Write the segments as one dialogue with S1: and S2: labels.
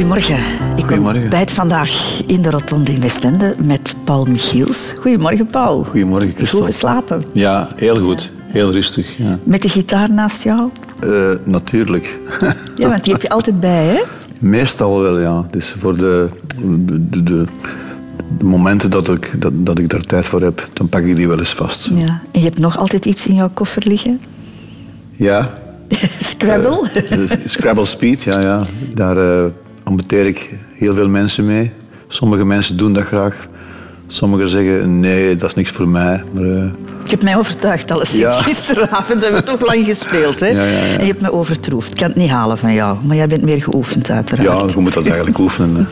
S1: Goedemorgen. Ik
S2: Goedemorgen.
S1: bijt vandaag in de rotonde in Westende met Paul Michiels. Goedemorgen, Paul.
S2: Goedemorgen, Christel.
S1: Goed geslapen.
S2: Ja, heel goed. Heel rustig. Ja.
S1: Met de gitaar naast jou?
S2: Eh, natuurlijk.
S1: Ja, want die heb je altijd bij, hè?
S2: Meestal wel, ja. Dus voor de, de, de, momenten dat ik, dat, dat ik daar tijd voor heb, dan pak ik die wel eens vast.
S1: Ja. En je hebt nog altijd iets in jouw koffer liggen?
S2: Ja.
S1: Scrabble?
S2: Dus Scrabble Speed, ja, ja. Daar eh ambeteer ik heel veel mensen mee. Sommige mensen doen dat graag. Sommigen zeggen, nee, dat is niks voor mij. Maar, eh,
S1: Je hebt mij overtuigd, alles sinds
S2: Ja.
S1: gisteravond. hebben we toch lang gespeeld, hè?
S2: Ja, ja, ja.
S1: En je hebt me overtroefd. Ik kan het niet halen van jou, maar jij bent meer geoefend, uiteraard.
S2: ja, je moet dat eigenlijk oefenen. Hè.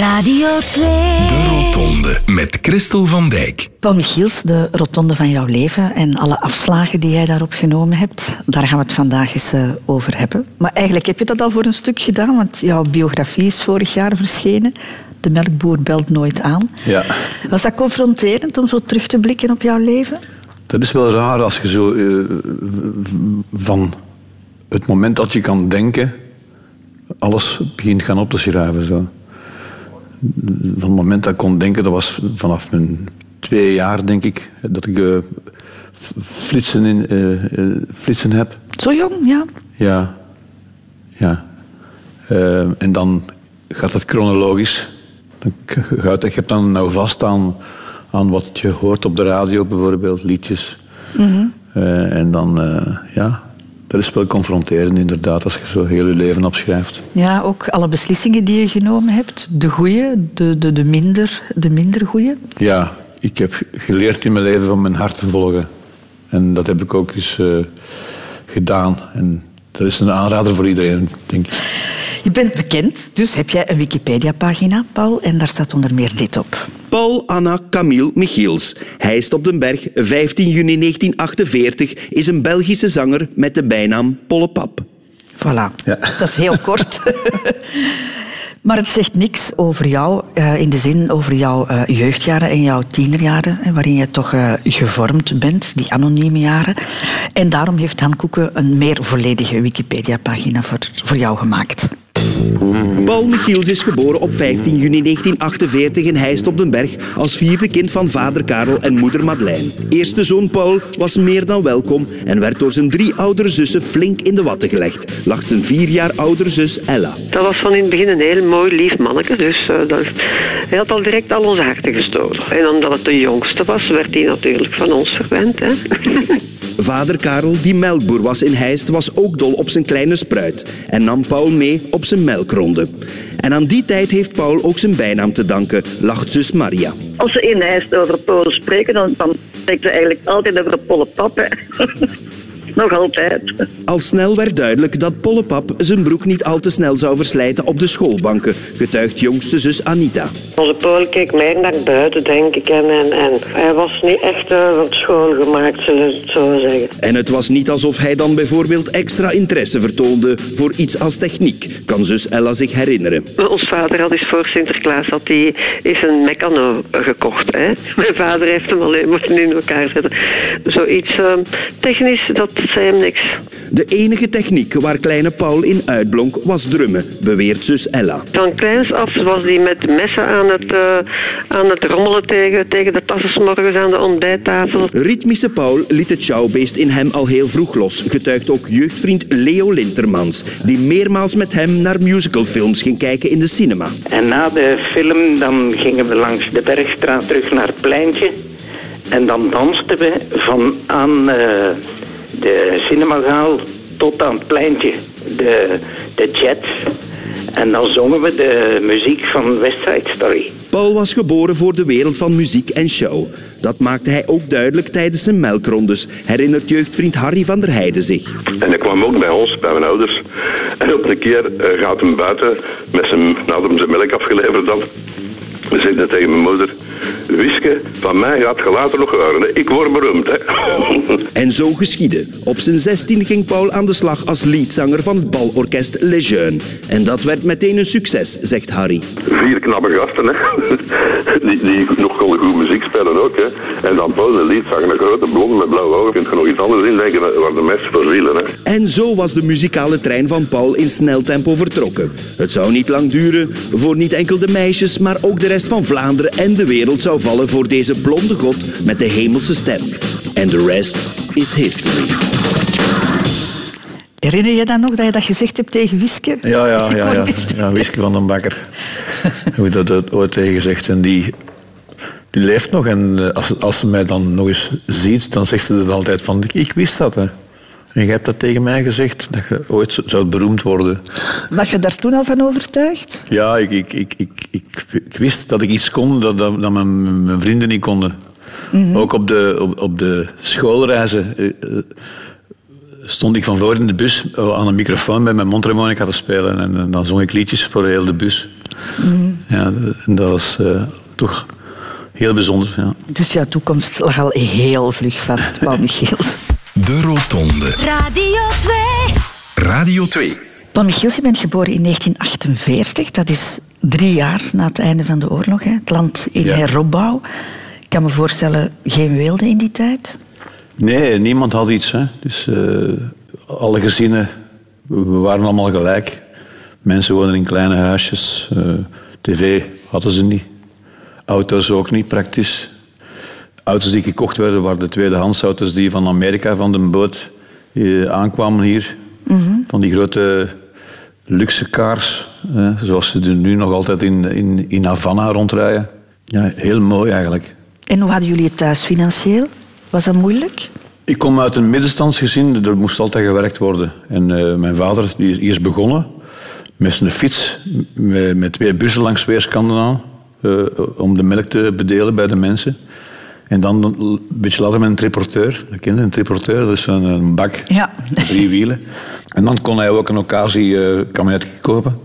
S3: Radio 2.
S4: De Rotonde met Christel van Dijk.
S1: Paul Michiels, de rotonde van jouw leven en alle afslagen die jij daarop genomen hebt, daar gaan we het vandaag eens eh, over hebben. Maar eigenlijk heb je dat al voor een stuk gedaan, want jouw biografie is vorig jaar verschenen. De melkboer belt nooit aan.
S2: Ja.
S1: Was dat confronterend om zo terug te blikken op jouw leven?
S2: Dat is wel raar als je zo eh, van het moment dat je kan denken, alles begint gaan op te schrijven. Zo. Van het moment dat ik kon denken, dat was vanaf mijn twee jaar, denk ik, dat ik eh, flitsen, in, eh, flitsen heb.
S1: Zo jong, ja.
S2: Ja. ja. En dan gaat het chronologisch. Dan k- gaat, je hebt dan nou vast aan, aan wat je hoort op de radio, bijvoorbeeld, liedjes. Eh, en dan, eh, ja, dat is wel confronterend inderdaad, als je zo heel je leven opschrijft.
S1: Ja, ook alle beslissingen die je genomen hebt. De goede, de, de, de, minder, de minder goede.
S2: Ja, ik heb geleerd in mijn leven van mijn hart te volgen. En dat heb ik ook eens eh, gedaan. En dat is een aanrader voor iedereen, denk ik.
S1: Je bent bekend, dus heb jij een Wikipedia-pagina, Paul, en daar staat onder meer dit op.
S5: Paul Anna Camille Michiels. Hij is op den Berg, 15 juni 1948, is een Belgische zanger met de bijnaam Pollepap.
S1: Voilà,
S2: Ja.
S1: dat is heel kort. maar het zegt niks over jou, eh, in de zin over jouw eh, jeugdjaren en jouw tienerjaren, waarin je toch eh, gevormd bent, die anonieme jaren. En daarom heeft Han Koeken een meer volledige Wikipedia-pagina voor, voor jou gemaakt.
S5: Paul Michiels is geboren op 15 juni 1948 in Heist op den Berg als vierde kind van vader Karel en moeder Madeleine. Eerste zoon Paul was meer dan welkom en werd door zijn drie oudere zussen flink in de watten gelegd. Lag zijn vier jaar oudere zus Ella.
S6: Dat was van in het begin een heel mooi, lief manneke. Dus eh, dat, hij had al direct al onze harten gestolen. En omdat het de jongste was, werd hij natuurlijk van ons verwend. Hè?
S5: Vader Karel, die melkboer was in Heist, was ook dol op zijn kleine spruit en nam Paul mee op zijn melkronde. En aan die tijd heeft Paul ook zijn bijnaam te danken, lacht zus Maria.
S7: Als ze in over Polen spreken, dan, dan spreken ze eigenlijk altijd over de Pollepap. hè. Nog altijd.
S5: Al snel werd duidelijk dat Pollepap zijn broek niet al te snel zou verslijten op de schoolbanken, getuigt jongste zus Anita.
S6: Onze Paul keek meer naar buiten, denk ik. En, en, en hij was niet echt eh, van school gemaakt, zullen we het zo zeggen.
S5: En het was niet alsof hij dan bijvoorbeeld extra interesse vertoonde voor iets als techniek, kan zus Ella zich herinneren.
S6: Ons vader had eens voor Sinterklaas had hij eens een mecano gekocht. Hè? Mijn vader heeft hem alleen moeten in elkaar zetten. Zoiets eh, technisch, dat zei hem niks.
S5: De enige techniek waar kleine Paul in uitblonk was drummen, beweert zus Ella.
S6: Van kleins af was hij met messen aan het, eh, aan het rommelen tegen, tegen de tassen morgens aan de ontbijttafel.
S5: Ritmische Paul liet het showbeest in hem al heel vroeg los, getuigt ook jeugdvriend Leo Lintermans, die meermaals met hem naar musicalfilms ging kijken in de cinema.
S8: En na de film dan gingen we langs de Bergstraat terug naar het pleintje. En dan dansten we van aan eh, de cinemazaal tot aan het pleintje, de, de Jets. En dan zongen we de muziek van West Side Story.
S5: Paul was geboren voor de wereld van muziek en show. Dat maakte hij ook duidelijk tijdens zijn melkrondes, herinnert jeugdvriend Harry van der Heijden zich.
S9: En hij kwam ook bij ons, bij mijn ouders. En op een keer eh, gaat hem buiten met zijn, nadat hem zijn melk afgeleverd had. We zeiden tegen mijn moeder, Wiske, van mij gaat je later nog horen. Ik word beroemd, hè.
S5: En zo geschiedde. Op zijn 16 ging Paul aan de slag als leadzanger van het balorkest Les Jeunes. En dat werd meteen een succes, zegt Harry.
S9: Vier knappe gasten, hè. Die, die nog wel goed muziek spelen ook, hè. En dan Paul, de liedzanger, een grote blonde met blauwe ogen. Kun je nog iets anders indenken waar de mensen voor zielen, hè.
S5: En zo was de muzikale trein van Paul in snel tempo vertrokken. Het zou niet lang duren voor niet enkel de meisjes, maar ook de rest van Vlaanderen en de wereld zou vallen voor deze blonde god met de hemelse stem. En de rest is history.
S1: Herinner je dan nog dat je dat gezegd hebt tegen Wiske?
S2: Ja, ja, ja. ja. Ja Wiske van den Bakker. Hoe dat het ooit tegen gezegd. En die, die leeft nog. En eh, als, als ze mij dan nog eens ziet, dan zegt ze het altijd van... Ik, ik wist dat, hè. En je hebt dat tegen mij gezegd, dat je ooit zo- zou beroemd worden.
S1: Was je daar toen al van overtuigd?
S2: Ja, ik, ik, ik, ik, ik, wist dat ik iets kon dat, dat, dat mijn, mijn vrienden niet konden. Ook op de, op, op de schoolreizen eh, stond ik van voor in de bus eh, aan een microfoon met mijn mondharmonica te spelen. En, eh, dan zong ik liedjes voor heel de bus. Ja, en dat was toch heel bijzonder. Ja.
S1: Dus jouw toekomst lag al heel vlug vast, Paul Michiels.
S4: De Rotonde.
S3: Radio 2.
S4: Radio 2.
S1: Paul Michiels, je bent geboren in 1948. Dat is drie jaar na het einde van de oorlog. Hè? Het land in
S2: Ja.
S1: heropbouw. Ik kan me voorstellen, geen weelde in die tijd.
S2: Nee, niemand had iets. Hè. Dus eh, alle gezinnen we waren allemaal gelijk. Mensen woonden in kleine huisjes. eh, tv hadden ze niet. Auto's ook niet, praktisch. Auto's die gekocht werden, waren de tweedehands auto's die van Amerika, van de boot, eh, aankwamen hier. Van die grote luxe cars, eh, zoals ze er nu nog altijd in, in, in Havana rondrijden. Ja, heel mooi eigenlijk.
S1: En hoe hadden jullie het thuis financieel? Was dat moeilijk?
S2: Ik kom uit een middenstandsgezin, er moest altijd gewerkt worden. En eh, mijn vader die is eerst begonnen met zijn fiets, met, met twee bussen langs weerskanten aan, eh, om de melk te bedelen bij de mensen. En dan een beetje later met een triporteur. Dat kende een triporteur, dus een, een bak
S1: Ja.
S2: met drie wielen. En dan kon hij ook een occasie eh kabinetje kopen.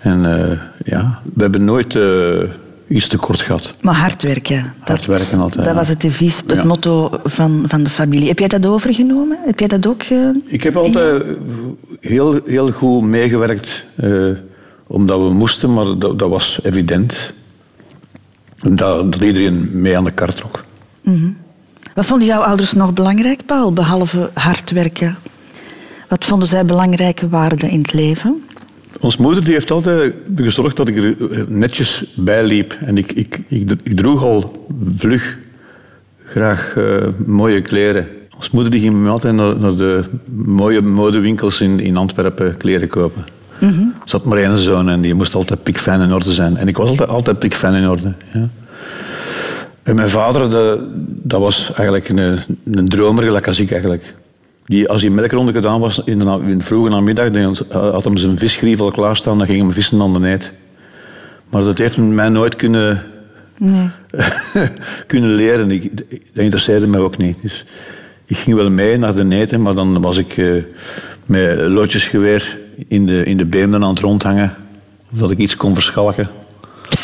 S2: En eh, ja, we hebben nooit eh, iets tekort gehad.
S1: Maar hard werken.
S2: Hard werken altijd,
S1: Dat
S2: ja.
S1: was het devies, het
S2: Ja.
S1: motto van, van de familie. Heb jij dat overgenomen? Heb jij dat ook...
S2: Ik heb altijd heel, heel goed meegewerkt, omdat we moesten, maar dat, dat was evident. Dat, dat iedereen mee aan de kar trok.
S1: Wat vonden jouw ouders nog belangrijk, Paul, behalve hard werken? Wat vonden zij belangrijke waarden in het leven?
S2: Ons moeder die heeft altijd gezorgd dat ik er eh, netjes bij liep. En ik, ik, ik, ik droeg al vlug graag eh, mooie kleren. Ons moeder die ging me altijd naar, naar de mooie modewinkels in, in Antwerpen kleren kopen. Er zat maar één zoon en die moest altijd pikfijn in orde zijn. En ik was altijd, altijd pikfijn in orde. Ja. En mijn vader, dat, dat was eigenlijk een, een dromer, gelijk als ik eigenlijk. Die, als die melkronde gedaan was in de, in de vroege namiddag, had hem zijn visgrievel klaarstaan, dan ging hem vissen aan de net. Maar dat heeft mij nooit kunnen, kunnen leren. Ik, dat interesseerde mij ook niet. Dus ik ging wel mee naar de neten, maar dan was ik eh, met loodjesgeweer in de, in de beemden aan het rondhangen. Of dat ik iets kon verschalken.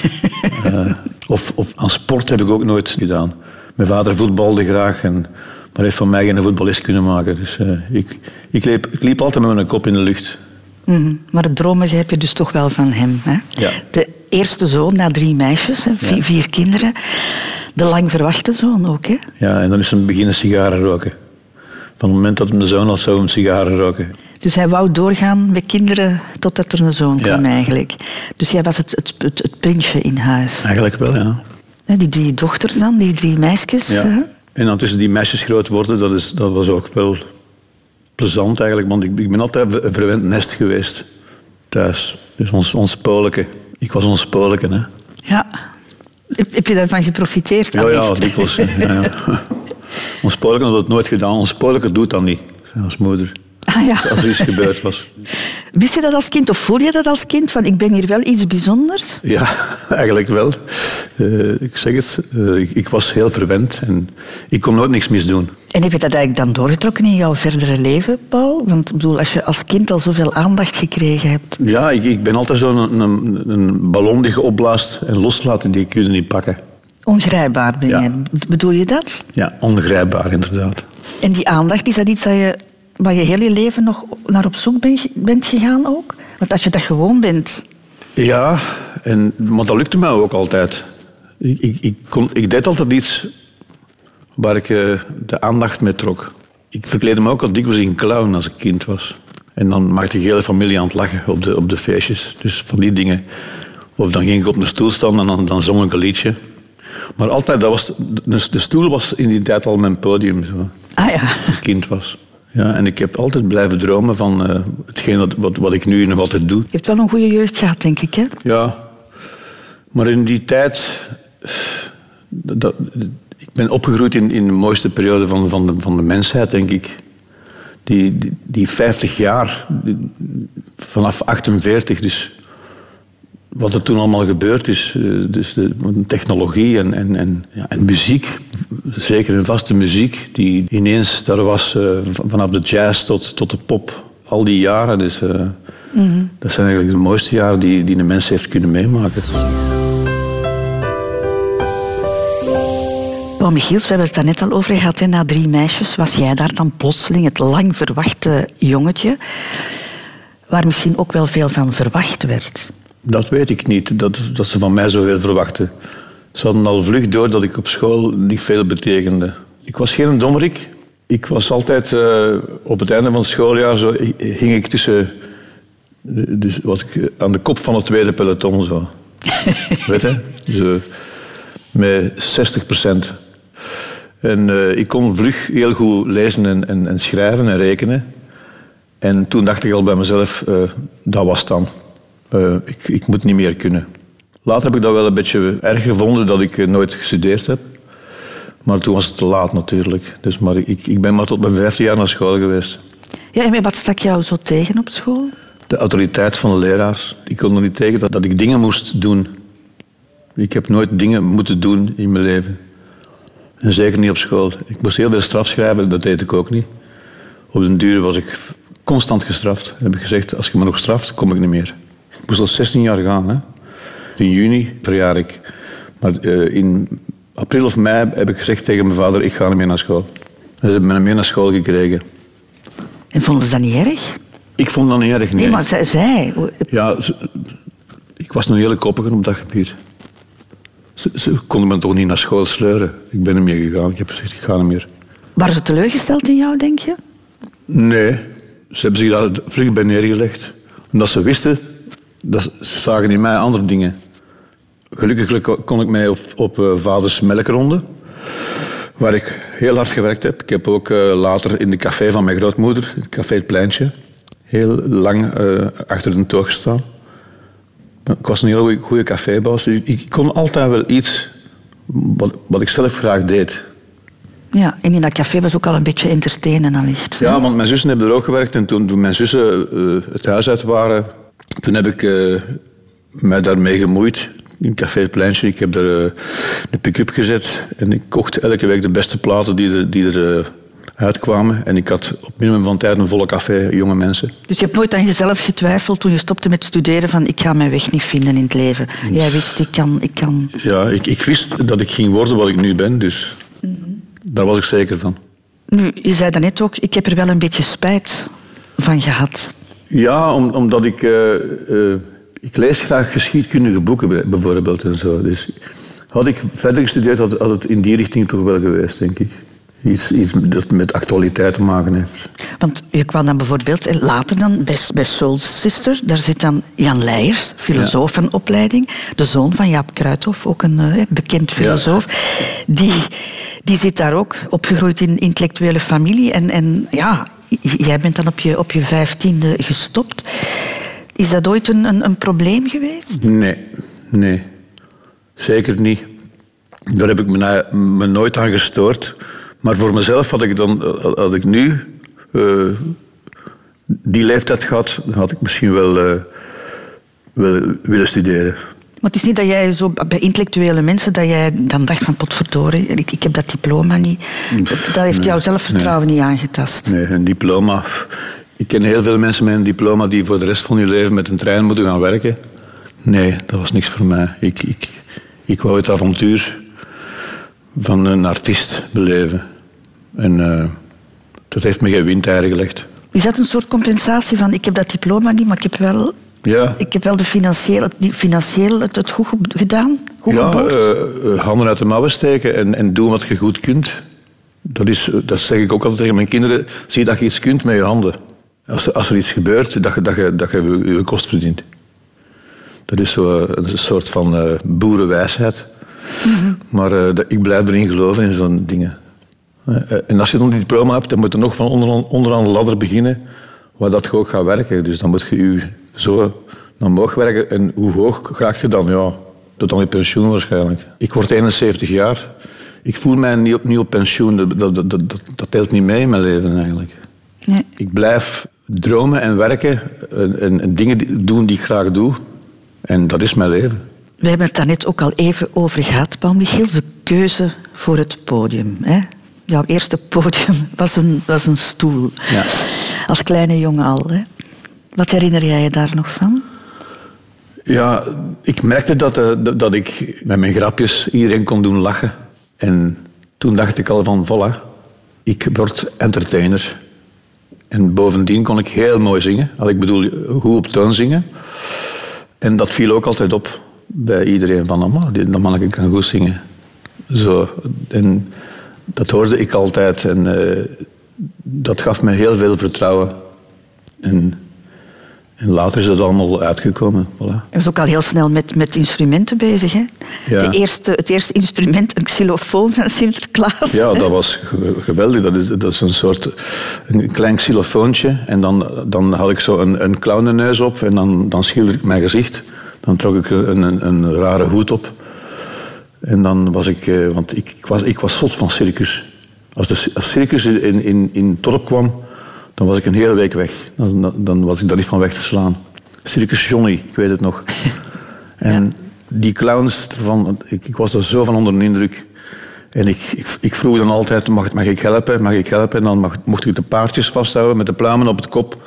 S2: Eh, of, of aan sport heb ik ook nooit gedaan. Mijn vader voetbalde graag, en, maar heeft van mij geen voetballist kunnen maken. Dus eh, ik, ik, liep, ik liep altijd met mijn kop in de lucht.
S1: Mhm. Maar het dromige heb je dus toch wel van hem. Hè?
S2: Ja.
S1: De eerste zoon na drie meisjes, hè, vier, vier kinderen. De lang verwachte zoon ook. Hè?
S2: Ja, en dan is hij beginnen sigaren roken. Van het moment dat hij mijn zoon had, zou hij sigaren roken.
S1: Dus hij wou doorgaan met kinderen totdat er een zoon
S2: Ja.
S1: kwam eigenlijk. Dus jij was het, het, het, het prinsje in huis.
S2: Eigenlijk wel, ja.
S1: Die drie dochters dan, die drie meisjes. hè?
S2: ja. En dan tussen die meisjes groot worden, dat, is, dat was ook wel plezant eigenlijk. Want ik, ik ben altijd een verwend nest geweest thuis. Dus ons, ons Poleke. Ik was ons Poleke, hè.
S1: Ja. Heb, je daarvan geprofiteerd?
S2: Ja,
S1: dan
S2: ja,
S1: echt?
S2: dikwijls. Ja, ja. Ons Poleke had het nooit gedaan. Ons Poleke doet dat niet, zei ons moeder.
S1: Ah, ja.
S2: Als er iets gebeurd was.
S1: Wist je dat als kind of voel je dat als kind? Van ik ben hier wel iets bijzonders?
S2: Ja, eigenlijk wel. Eh, ik zeg het, eh, ik, ik was heel verwend en ik kon nooit niks misdoen.
S1: En heb je dat eigenlijk dan doorgetrokken in jouw verdere leven, Paul? Want ik bedoel, als je als kind al zoveel aandacht gekregen hebt.
S2: Ja, ik, ik ben altijd zo'n een, een, een ballon die je opblaast en loslaat, die kun je niet pakken.
S1: Ongrijpbaar ben
S2: Ja.
S1: jij. Bedoel je dat?
S2: Ja, ongrijpbaar inderdaad.
S1: En die aandacht, is dat iets dat je, waar je heel je leven nog naar op zoek ben- bent gegaan ook? Want als je dat gewoon bent...
S2: Ja, en, maar dat lukte mij ook altijd. Ik, ik, ik, kon, ik deed altijd iets waar ik eh, de aandacht mee trok. Ik verkleedde me ook al dikwijls in clown als ik kind was. En dan maakte de hele familie aan het lachen op de, op de feestjes. Dus van die dingen. Of dan ging ik op een stoel staan en dan, dan zong ik een liedje. Maar altijd, dat was, de, de stoel was in die tijd al mijn podium. Zo
S1: Ah ja.
S2: als ik kind was. Ja, en ik heb altijd blijven dromen van eh, hetgeen wat, wat, wat ik nu nog altijd doe.
S1: Je hebt wel een goede jeugd gehad, denk ik, hè?
S2: Ja, maar in die tijd. Dat, ik ben opgegroeid in, in de mooiste periode van, van, de, van de mensheid, denk ik. Die, die, die 50 jaar, die- vanaf 48, dus wat er toen allemaal gebeurd is. eh, Dus de, de technologie en, en, en, ja, en muziek, zeker een vaste muziek, die ineens daar was eh, vanaf de jazz tot, tot de pop. Al die jaren, dus, eh, dat zijn eigenlijk de mooiste jaren die, die een mens heeft kunnen meemaken.
S1: Paul Michiels, we hebben het daar net al over gehad. Hè. Na drie meisjes was jij daar dan plotseling het lang verwachte jongetje. Waar misschien ook wel veel van verwacht werd.
S2: Dat weet ik niet, dat, dat ze van mij zoveel verwachten. Ze hadden al vlug door dat ik op school niet veel betekende. Ik was geen dommerik. Ik was altijd eh, op het einde van het schooljaar, zo, hing ik tussen... Dus was ik aan de kop van het tweede peloton zo. weet je? Dus, eh, met 60 procent. En eh, ik kon vlug heel goed lezen en, en, en schrijven en rekenen. En toen dacht ik al bij mezelf, eh, dat was het dan. Eh, ik, ik moet niet meer kunnen. Later heb ik dat wel een beetje erg gevonden dat ik eh, nooit gestudeerd heb. Maar toen was het te laat natuurlijk. Dus, maar ik, ik ben maar tot mijn vijfde jaar naar school geweest.
S1: Ja, en wat stak jou zo tegen op school?
S2: De autoriteit van de leraars. Ik kon er niet tegen dat, dat ik dingen moest doen. Ik heb nooit dingen moeten doen in mijn leven. En zeker niet op school. Ik moest heel veel straf schrijven, dat deed ik ook niet. Op den duur was ik constant gestraft. Dan heb ik gezegd, als je me nog straft, kom ik niet meer. Ik moest al 16 jaar gaan. Hè. In juni verjaar ik. Maar eh, in april of mei heb ik gezegd tegen mijn vader, ik ga niet meer naar school. En ze hebben me mee naar school gekregen.
S1: En vonden ze dat niet erg?
S2: Ik vond dat niet erg,
S1: Nee, maar zij... zij
S2: Ja, ze- ik was een hele koppige op dat gebied. Ze, ze konden me toch niet naar school sleuren. Ik ben er mee gegaan. Ik heb gezegd, ik ga niet meer.
S1: waren ze teleurgesteld in jou, denk je?
S2: Nee, ze hebben zich daar vlug bij neergelegd. Omdat ze wisten, dat ze, zagen in mij andere dingen. Gelukkig kon ik mij op, op eh, vaders melkronde, waar ik heel hard gewerkt heb. Ik heb ook eh, later in de café van mijn grootmoeder, het café Het Pleintje, heel lang eh, achter de toog gestaan. Ik was een heel goeie- goede cafébaas. Ik, ik kon altijd wel iets wat, wat ik zelf graag deed.
S1: Ja, en in dat café was ook al een beetje entertainen allicht.
S2: Ja, want mijn zussen hebben er ook gewerkt. En toen, toen mijn zussen het huis uit waren, toen heb ik eh, mij daarmee gemoeid. In Café Het Pleintje. Ik heb er eh, de pick-up gezet. En ik kocht elke week de beste platen die er, die er eh, uitkwamen. En ik had op minimum van tijd een volle café, jonge mensen.
S1: Dus je hebt nooit aan jezelf getwijfeld toen je stopte met studeren van ik ga mijn weg niet vinden in het leven. Jij wist, ik kan... Ik kan...
S2: Ja, ik, ik wist dat ik ging worden wat ik nu ben. Dus daar was ik zeker van.
S1: Nu, je zei daarnet ook, ik heb er wel een beetje spijt van gehad.
S2: Ja, om, omdat ik... eh, eh, ik lees graag geschiedkundige boeken bij- bijvoorbeeld en zo. Dus had ik verder gestudeerd, had, had het in die richting toch wel geweest, denk ik. Iets, iets dat met actualiteit te maken heeft.
S1: Want je kwam dan bijvoorbeeld eh, later dan bij, bij Soul Sister. Daar zit dan Jan Leijers, filosoof van opleiding. De zoon van Jaap Kruithof, ook een eh, bekend filosoof. Die, die zit daar ook, opgegroeid in intellectuele familie. En, en ja, jij bent dan op je, op je vijftiende gestopt. Is dat ooit een, een, probleem geweest?
S2: Nee, nee. Zeker niet. Daar heb ik me, me nooit aan gestoord. Maar voor mezelf had ik, dan, had ik nu eh, die leeftijd gehad, had ik misschien wel, eh, wel willen studeren.
S1: Maar het is niet dat jij zo bij intellectuele mensen dat jij dan dacht van potverdorie, ik, ik heb dat diploma niet. Dat, dat heeft
S2: nee,
S1: jouw zelfvertrouwen niet aangetast.
S2: Nee, een diploma. Ik ken heel veel mensen met een diploma die voor de rest van hun leven met een trein moeten gaan werken. Nee, dat was niks voor mij. Ik, ik, ik wou het avontuur. van een artiest beleven. En eh, dat heeft me geen windeieren gelegd.
S1: Is dat een soort compensatie van ik heb dat diploma niet, maar ik heb wel,
S2: Ja,
S1: ik heb wel de financieel, die financieel het, het goed ge- gedaan? Goed
S2: ja eh, eh, handen uit de mouwen steken en, en doen wat je goed kunt. Dat, is, dat zeg ik ook altijd tegen mijn kinderen. Zie dat je iets kunt met je handen. Als, er- als er iets gebeurt, dat je, dat je, dat je je, kost verdient. Dat is zo een soort van eh, boerenwijsheid. Maar eh, dat- ik blijf erin geloven in zo'n dingen. Eh, eh, en als je dan die diploma hebt, dan moet je nog van onderaan, onderaan de ladder beginnen, waar dat je ook gaat werken. Dus dan moet je je zo naar omhoog werken. En hoe hoog graag je dan? Ja, tot aan je pensioen waarschijnlijk. Ik word 71 jaar. Ik voel mij niet opnieuw op pensioen. Dat, dat, dat, dat, dat telt niet mee in mijn leven eigenlijk.
S1: Nee.
S2: Ik blijf dromen en werken en, en- en dingen doen die ik graag doe. En dat is mijn leven.
S1: We hebben het daar net ook al even over gehad, Paul Michiels, de keuze voor het podium. Hè? Jouw eerste podium was een, was een stoel.
S2: Ja.
S1: Als kleine jongen al. Hè? Wat herinner jij je daar nog van?
S2: Ja, ik merkte dat, eh, dat, dat ik met mijn grapjes iedereen kon doen lachen. En toen dacht ik al van, voilà, ik word entertainer. En bovendien kon ik heel mooi zingen. Al, Ik bedoel, goed op toon zingen. En dat viel ook altijd op bij iedereen van, oh, dat manneke kan goed zingen. Zo. En dat hoorde ik altijd. En eh, dat gaf me heel veel vertrouwen. En, en later is het allemaal uitgekomen. Voilà.
S1: Je was ook al heel snel met, met instrumenten bezig. Hè?
S2: Ja.
S1: De eerste, het eerste instrument, een xylofoon van Sinterklaas.
S2: Ja,
S1: hè?
S2: dat was ge- geweldig. Dat is, dat is een soort een klein xylofoontje. En dan, dan had ik zo een, een clownenneus op en dan, dan schilderde ik mijn gezicht. Dan trok ik een, een, een rare hoed op. En dan was ik... eh, Want ik, ik, was, ik was zot van circus. Als de als circus in, in, in het dorp kwam, dan was ik een hele week weg. Dan, dan- dan was ik daar niet van weg te slaan. Circus Johnny, ik weet het nog. En die clowns, ervan, ik, ik was er zo van onder de indruk. En ik, ik, ik vroeg dan altijd, mag, mag ik helpen, mag ik helpen? En dan mag, mocht ik de paardjes vasthouden met de pluimen op het kop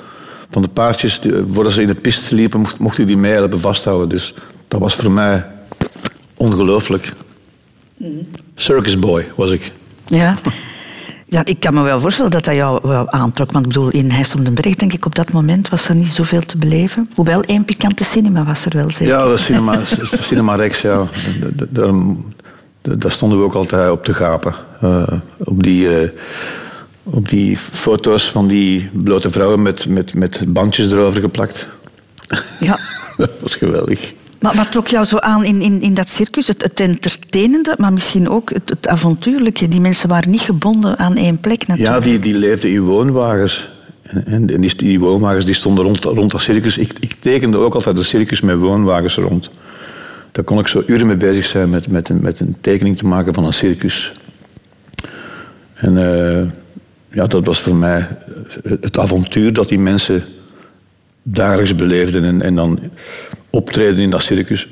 S2: van de paardjes. Die- voordat ze in de piste liepen, mocht, mocht ik die mee helpen vasthouden. Dus dat was voor mij ongelooflijk. Circus boy was ik.
S1: Ja. ja, ik kan me wel voorstellen dat dat jou wel aantrok. Want ik bedoel, in Heist om den Berg, denk ik, op dat moment was er niet zoveel te beleven. Hoewel één pikante cinema was er wel, zeker.
S2: Ja, is cinema, cinema Rex, ja. Da- da- Daar, da- daar stonden we ook altijd op te gapen. Eh, op, die, eh, op die foto's van die blote vrouwen met, met, met bandjes erover geplakt.
S1: Ja.
S2: Dat was geweldig.
S1: Maar wat trok jou zo aan in, in, in dat circus? Het, het entertainende, maar misschien ook het, avontuurlijke. Die mensen waren niet gebonden aan één plek
S2: Ja,
S1: natuurlijk.
S2: die, die leefden in woonwagens. En, en die, die woonwagens die stonden rond, rond dat circus. Ik, ik tekende ook altijd de circus met woonwagens rond. Daar kon ik zo uren mee bezig zijn met, met, een, met een tekening te maken van een circus. En eh, ja, dat was voor mij het het avontuur dat die mensen dagelijks beleefden. En, en dan optreden in dat circus.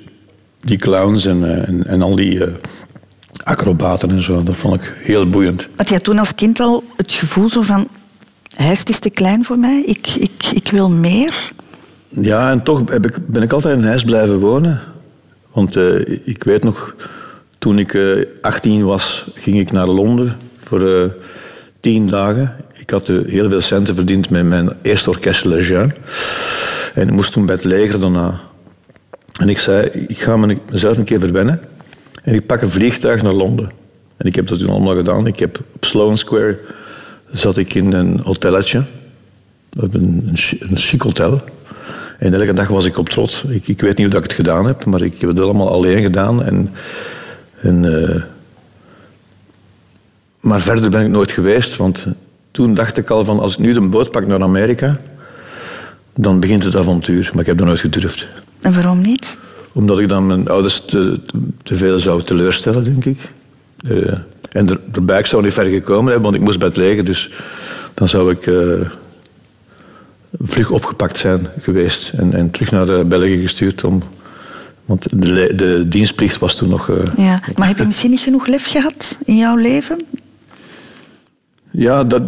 S2: Die clowns en, eh, en, en al die eh, acrobaten en zo. Dat vond ik heel boeiend.
S1: Had jij toen als kind al het gevoel zo van... Heist is te klein voor mij, ik, ik, ik wil meer?
S2: Ja, en toch heb ik, ben ik altijd in huis blijven wonen. Want eh, ik weet nog, toen ik eh 18 was, ging ik naar Londen voor tien dagen. Ik had heel veel centen verdiend met mijn eerste orkest Le Jeune. En ik moest toen bij het leger daarna. En ik zei, ik ga me- mezelf een keer verwennen. En ik pak een vliegtuig naar Londen. En ik heb dat toen allemaal gedaan. Ik heb op Sloane Square zat ik in een hotelletje. Een, een, een chic hotel. En elke dag was ik op trot. Ik, ik weet niet hoe dat ik het gedaan heb, maar ik heb het allemaal alleen gedaan. En, en, eh, maar verder ben ik nooit geweest, want toen dacht ik al van als ik nu de boot pak naar Amerika, dan begint het avontuur. Maar ik heb dat nooit gedurfd.
S1: En waarom niet?
S2: Omdat ik dan mijn ouders te, te veel zou teleurstellen, denk ik. Eh, en er, erbij, ik zou niet ver gekomen hebben, want ik moest bij het leger. Dus dan zou ik eh, vlug opgepakt zijn geweest en, en terug naar eh, België gestuurd. Om, want de, de dienstplicht was toen nog...
S1: Ja. Maar heb je misschien niet genoeg lef gehad in jouw leven?
S2: Ja, dat,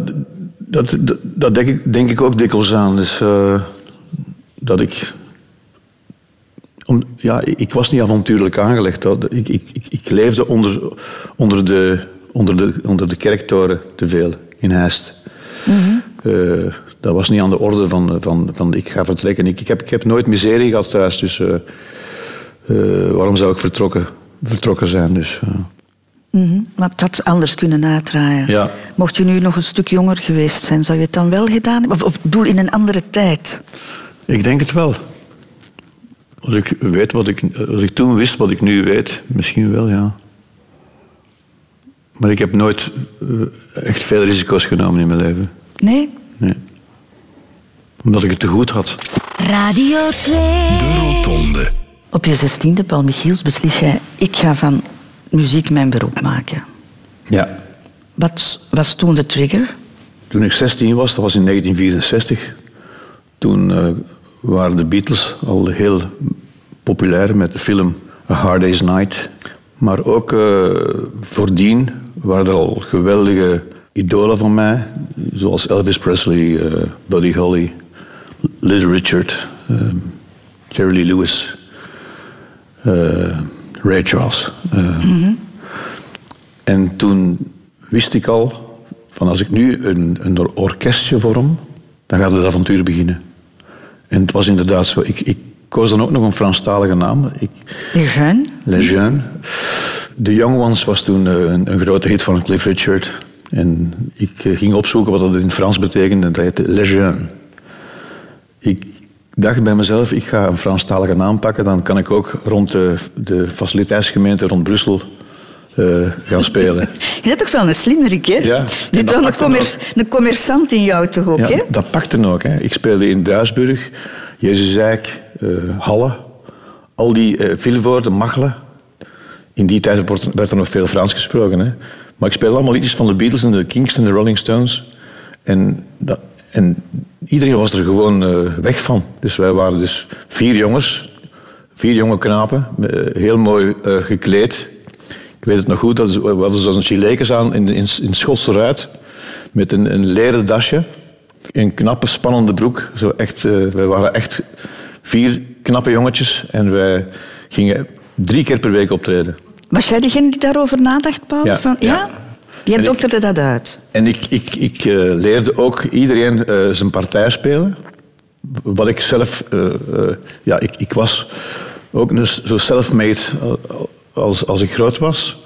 S2: dat, dat, dat denk, ik, denk ik ook dikwijls aan. Dus, dat ik Om, ja, ik was niet avontuurlijk aangelegd. Ik, ik, ik, ik leefde onder, onder, de, onder, de, onder de kerktoren te veel in Heist. Eh, dat was niet aan de orde van, van, van ik ga vertrekken. Ik, ik, heb, ik heb nooit miserie gehad thuis, dus eh, eh, waarom zou ik vertrokken, vertrokken zijn? Dus,
S1: Mhm. Maar het had anders kunnen uitdraaien.
S2: Ja.
S1: Mocht je nu nog een stuk jonger geweest zijn, zou je het dan wel gedaan hebben? Of, of doel in een andere tijd?
S2: ik denk het wel. Als ik, weet wat ik, als ik toen wist wat ik nu weet, misschien wel, ja. Maar ik heb nooit eh, echt veel risico's genomen in mijn leven.
S1: Nee?
S2: Nee. Omdat ik het te goed had.
S3: Radio 2.
S4: De Rotonde.
S1: Op je zestiende, Paul Michiels, beslis jij... ik ga van muziek mijn beroep maken.
S2: Ja.
S1: Wat was toen de trigger?
S2: Toen ik 16 was, dat was in 1964, toen eh, waren de Beatles al heel populair met de film A Hard Day's Night. Maar ook eh, voordien waren er al geweldige idolen van mij, zoals Elvis Presley, eh, Buddy Holly, Liz Richard, eh, Jerry Lee Lewis, Ray Charles. eh. En toen wist ik al van als ik nu een, een orkestje vorm, dan gaat het avontuur beginnen. En het was inderdaad zo. Ik, ik koos dan ook nog een Franstalige naam. Ik,
S1: Les Jeunes?
S2: Les Jeunes. The Young Ones was toen eh, een, een grote hit van Cliff Richard. En ik eh, ging opzoeken wat dat in Frans betekende. Dat heette Les Jeunes. Ik dacht bij mezelf, ik ga een Franstalige naam pakken. Dan kan ik ook rond de, de faciliteitsgemeente rond Brussel eh, gaan spelen.
S1: Je bent toch wel een slimmerik, hè?
S2: Ja,
S1: Dit was een, commer- een commerçant in jou toch ook,
S2: Ja,
S1: hè?
S2: dat pakte ook. Hè. Ik speelde in Duisburg, Jezusijk, eh Halle. Al die eh Vilvoorde, Machelen. In die tijd werd er nog veel Frans gesproken. Hè. Maar ik speelde allemaal liedjes van de Beatles en de Kings en de Rolling Stones. En, dat, en iedereen was er gewoon weg van. Dus wij waren dus vier jongens, vier jonge knapen, heel mooi gekleed. Ik weet het nog goed, dat is- we hadden zo'n chilekes aan in, in, in Schotse ruit. Met een, een leren dasje. Een knappe, spannende broek. Zo echt, eh, wij waren echt vier knappe jongetjes. En wij gingen drie keer per week optreden.
S1: Was jij degene die daarover nadacht, Paul?
S2: Ja,
S1: Van,
S2: ja.
S1: Jij
S2: En ik-
S1: dokterde dat uit.
S2: En ik, ik, ik eh, leerde ook iedereen eh, zijn partij spelen. Wat ik zelf... ja, ik, ik was ook zo self-made als, als ik groot was.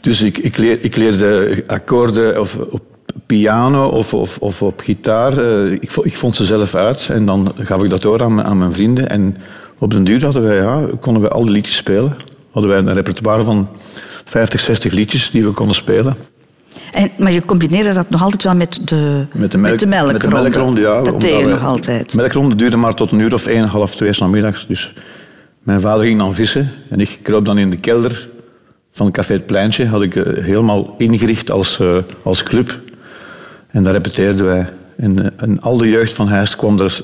S2: Dus ik, ik, leer, ik leerde akkoorden of, op piano of, of, of op gitaar. Eh, ik, ik vond ze zelf uit en dan gaf ik dat door aan, mijn- aan mijn vrienden. En op den duur hadden wij, ja, konden we al die liedjes spelen. Hadden wij een repertoire van 50, 60 liedjes die we konden spelen.
S1: En, maar je combineerde dat nog altijd wel met de,
S2: Met de, melk,
S1: melkronde.
S2: met de melkronde, ja.
S1: Dat deed je nog altijd.
S2: De melkronde duurde maar tot een uur of één, half twee 's namiddags. Dus mijn vader ging dan vissen en ik kroop dan in de kelder van Café het Pleintje. Had ik eh, helemaal ingericht als, eh, als club. En daar repeteerden wij. En, eh, en al de jeugd van Heist kwam er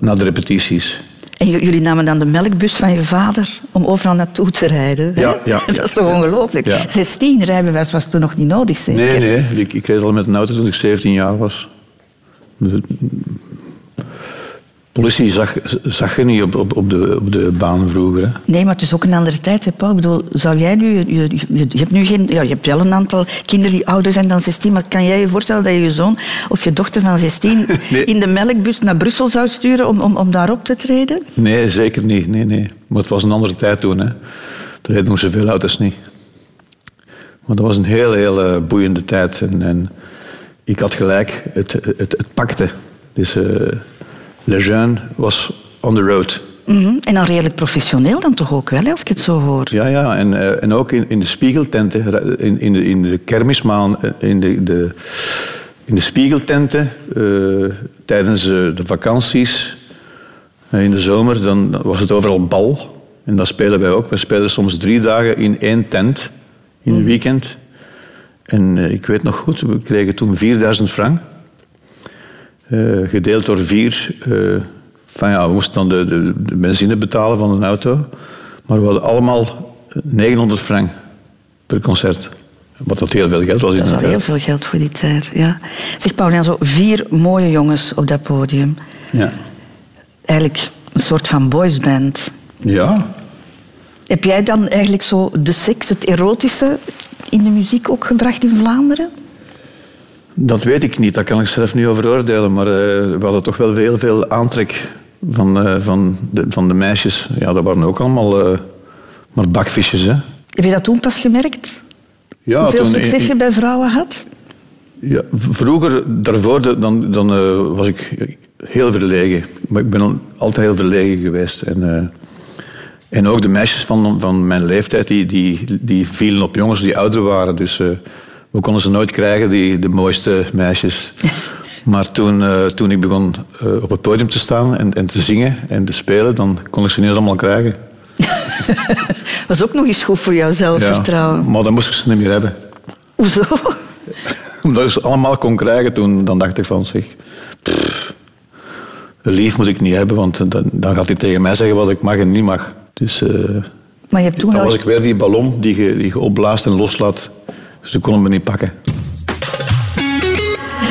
S2: naar de repetities.
S1: En jullie namen dan de melkbus van je vader om overal naartoe te rijden.
S2: Ja, ja,
S1: dat is toch ongelooflijk?
S2: Ja.
S1: 16 rijbewijs was toen nog niet nodig, zeker?
S2: Nee, nee. Ik, ik reed al met een auto toen ik 17 jaar was. Politie zag, zag je niet op, op, op, de, op de baan vroeger. Hè.
S1: Nee, maar het is ook een andere tijd, hè, Paul. Ik bedoel, zou jij nu... Je, je, hebt nu geen... Ja, je hebt wel een aantal kinderen die ouder zijn dan 16, maar kan jij je voorstellen dat je je zoon of je dochter van 16
S2: Nee.
S1: in de melkbus naar Brussel zou sturen om, om, om daar op te treden?
S2: Nee, zeker niet. Nee, nee. Maar het was een andere tijd toen. Hè. Er reden nog zoveel auto's niet. Maar dat was een heel, heel eh, boeiende tijd. En, en ik had gelijk, het, het, het pakte. Dus eh Le Jeune was on the road.
S1: Mhm. En dan redelijk professioneel dan toch ook wel, als ik het zo hoor.
S2: Ja, ja. En, eh, en ook in, in de spiegeltenten, in, in, de, in de kermismaan, eh, in de, de, in de spiegeltenten, eh, tijdens eh, de vakanties, eh, in de zomer, dan was het overal bal. En dat spelen wij ook. We spelen soms drie dagen in één tent, in een weekend. En eh, ik weet nog goed, we kregen toen 4000 frank. Eh, gedeeld door vier. eh, van ja, we moesten dan de, de, de benzine betalen van een auto. Maar we hadden allemaal 900 frank per concert. Wat dat heel veel geld was in
S1: Dat al heel veel geld voor die tijd, ja. Zeg, Paul, zo vier mooie jongens op dat podium.
S2: Ja.
S1: Eigenlijk Een soort van boysband.
S2: Ja,
S1: Heb jij dan eigenlijk zo de seks, het erotische, in de muziek ook gebracht in Vlaanderen?
S2: Dat weet ik niet. Dat kan ik zelf niet over oordelen. Maar eh, we hadden toch wel heel veel aantrek van, eh, van, de, van de meisjes. Ja, dat waren ook allemaal eh, maar bakvisjes, hè.
S1: Heb je dat toen pas gemerkt?
S2: Ja,
S1: Hoeveel
S2: toen-
S1: succes je bij vrouwen had?
S2: Ja, vroeger, daarvoor, dan, dan was ik heel verlegen. Maar ik ben al- altijd heel verlegen geweest. En, en ook de meisjes van, van mijn leeftijd, die, die, die vielen op jongens die ouder waren. Dus we konden ze nooit krijgen, die, de mooiste meisjes. Maar toen, eh, toen ik begon eh, op het podium te staan en, en te zingen en te spelen, dan kon ik ze ineens allemaal krijgen.
S1: Was ook nog eens goed voor jouw zelfvertrouwen.
S2: maar dan moest ik ze niet meer hebben.
S1: Hoezo?
S2: Omdat ik ze allemaal kon krijgen toen, dan dacht ik van pff, lief moet ik niet hebben, want dan, dan gaat hij tegen mij zeggen wat ik mag en niet mag. Dus eh,
S1: Maar je hebt toen
S2: dan was ik weer die ballon die je, die je opblaast en loslaat. Ze konden me niet pakken.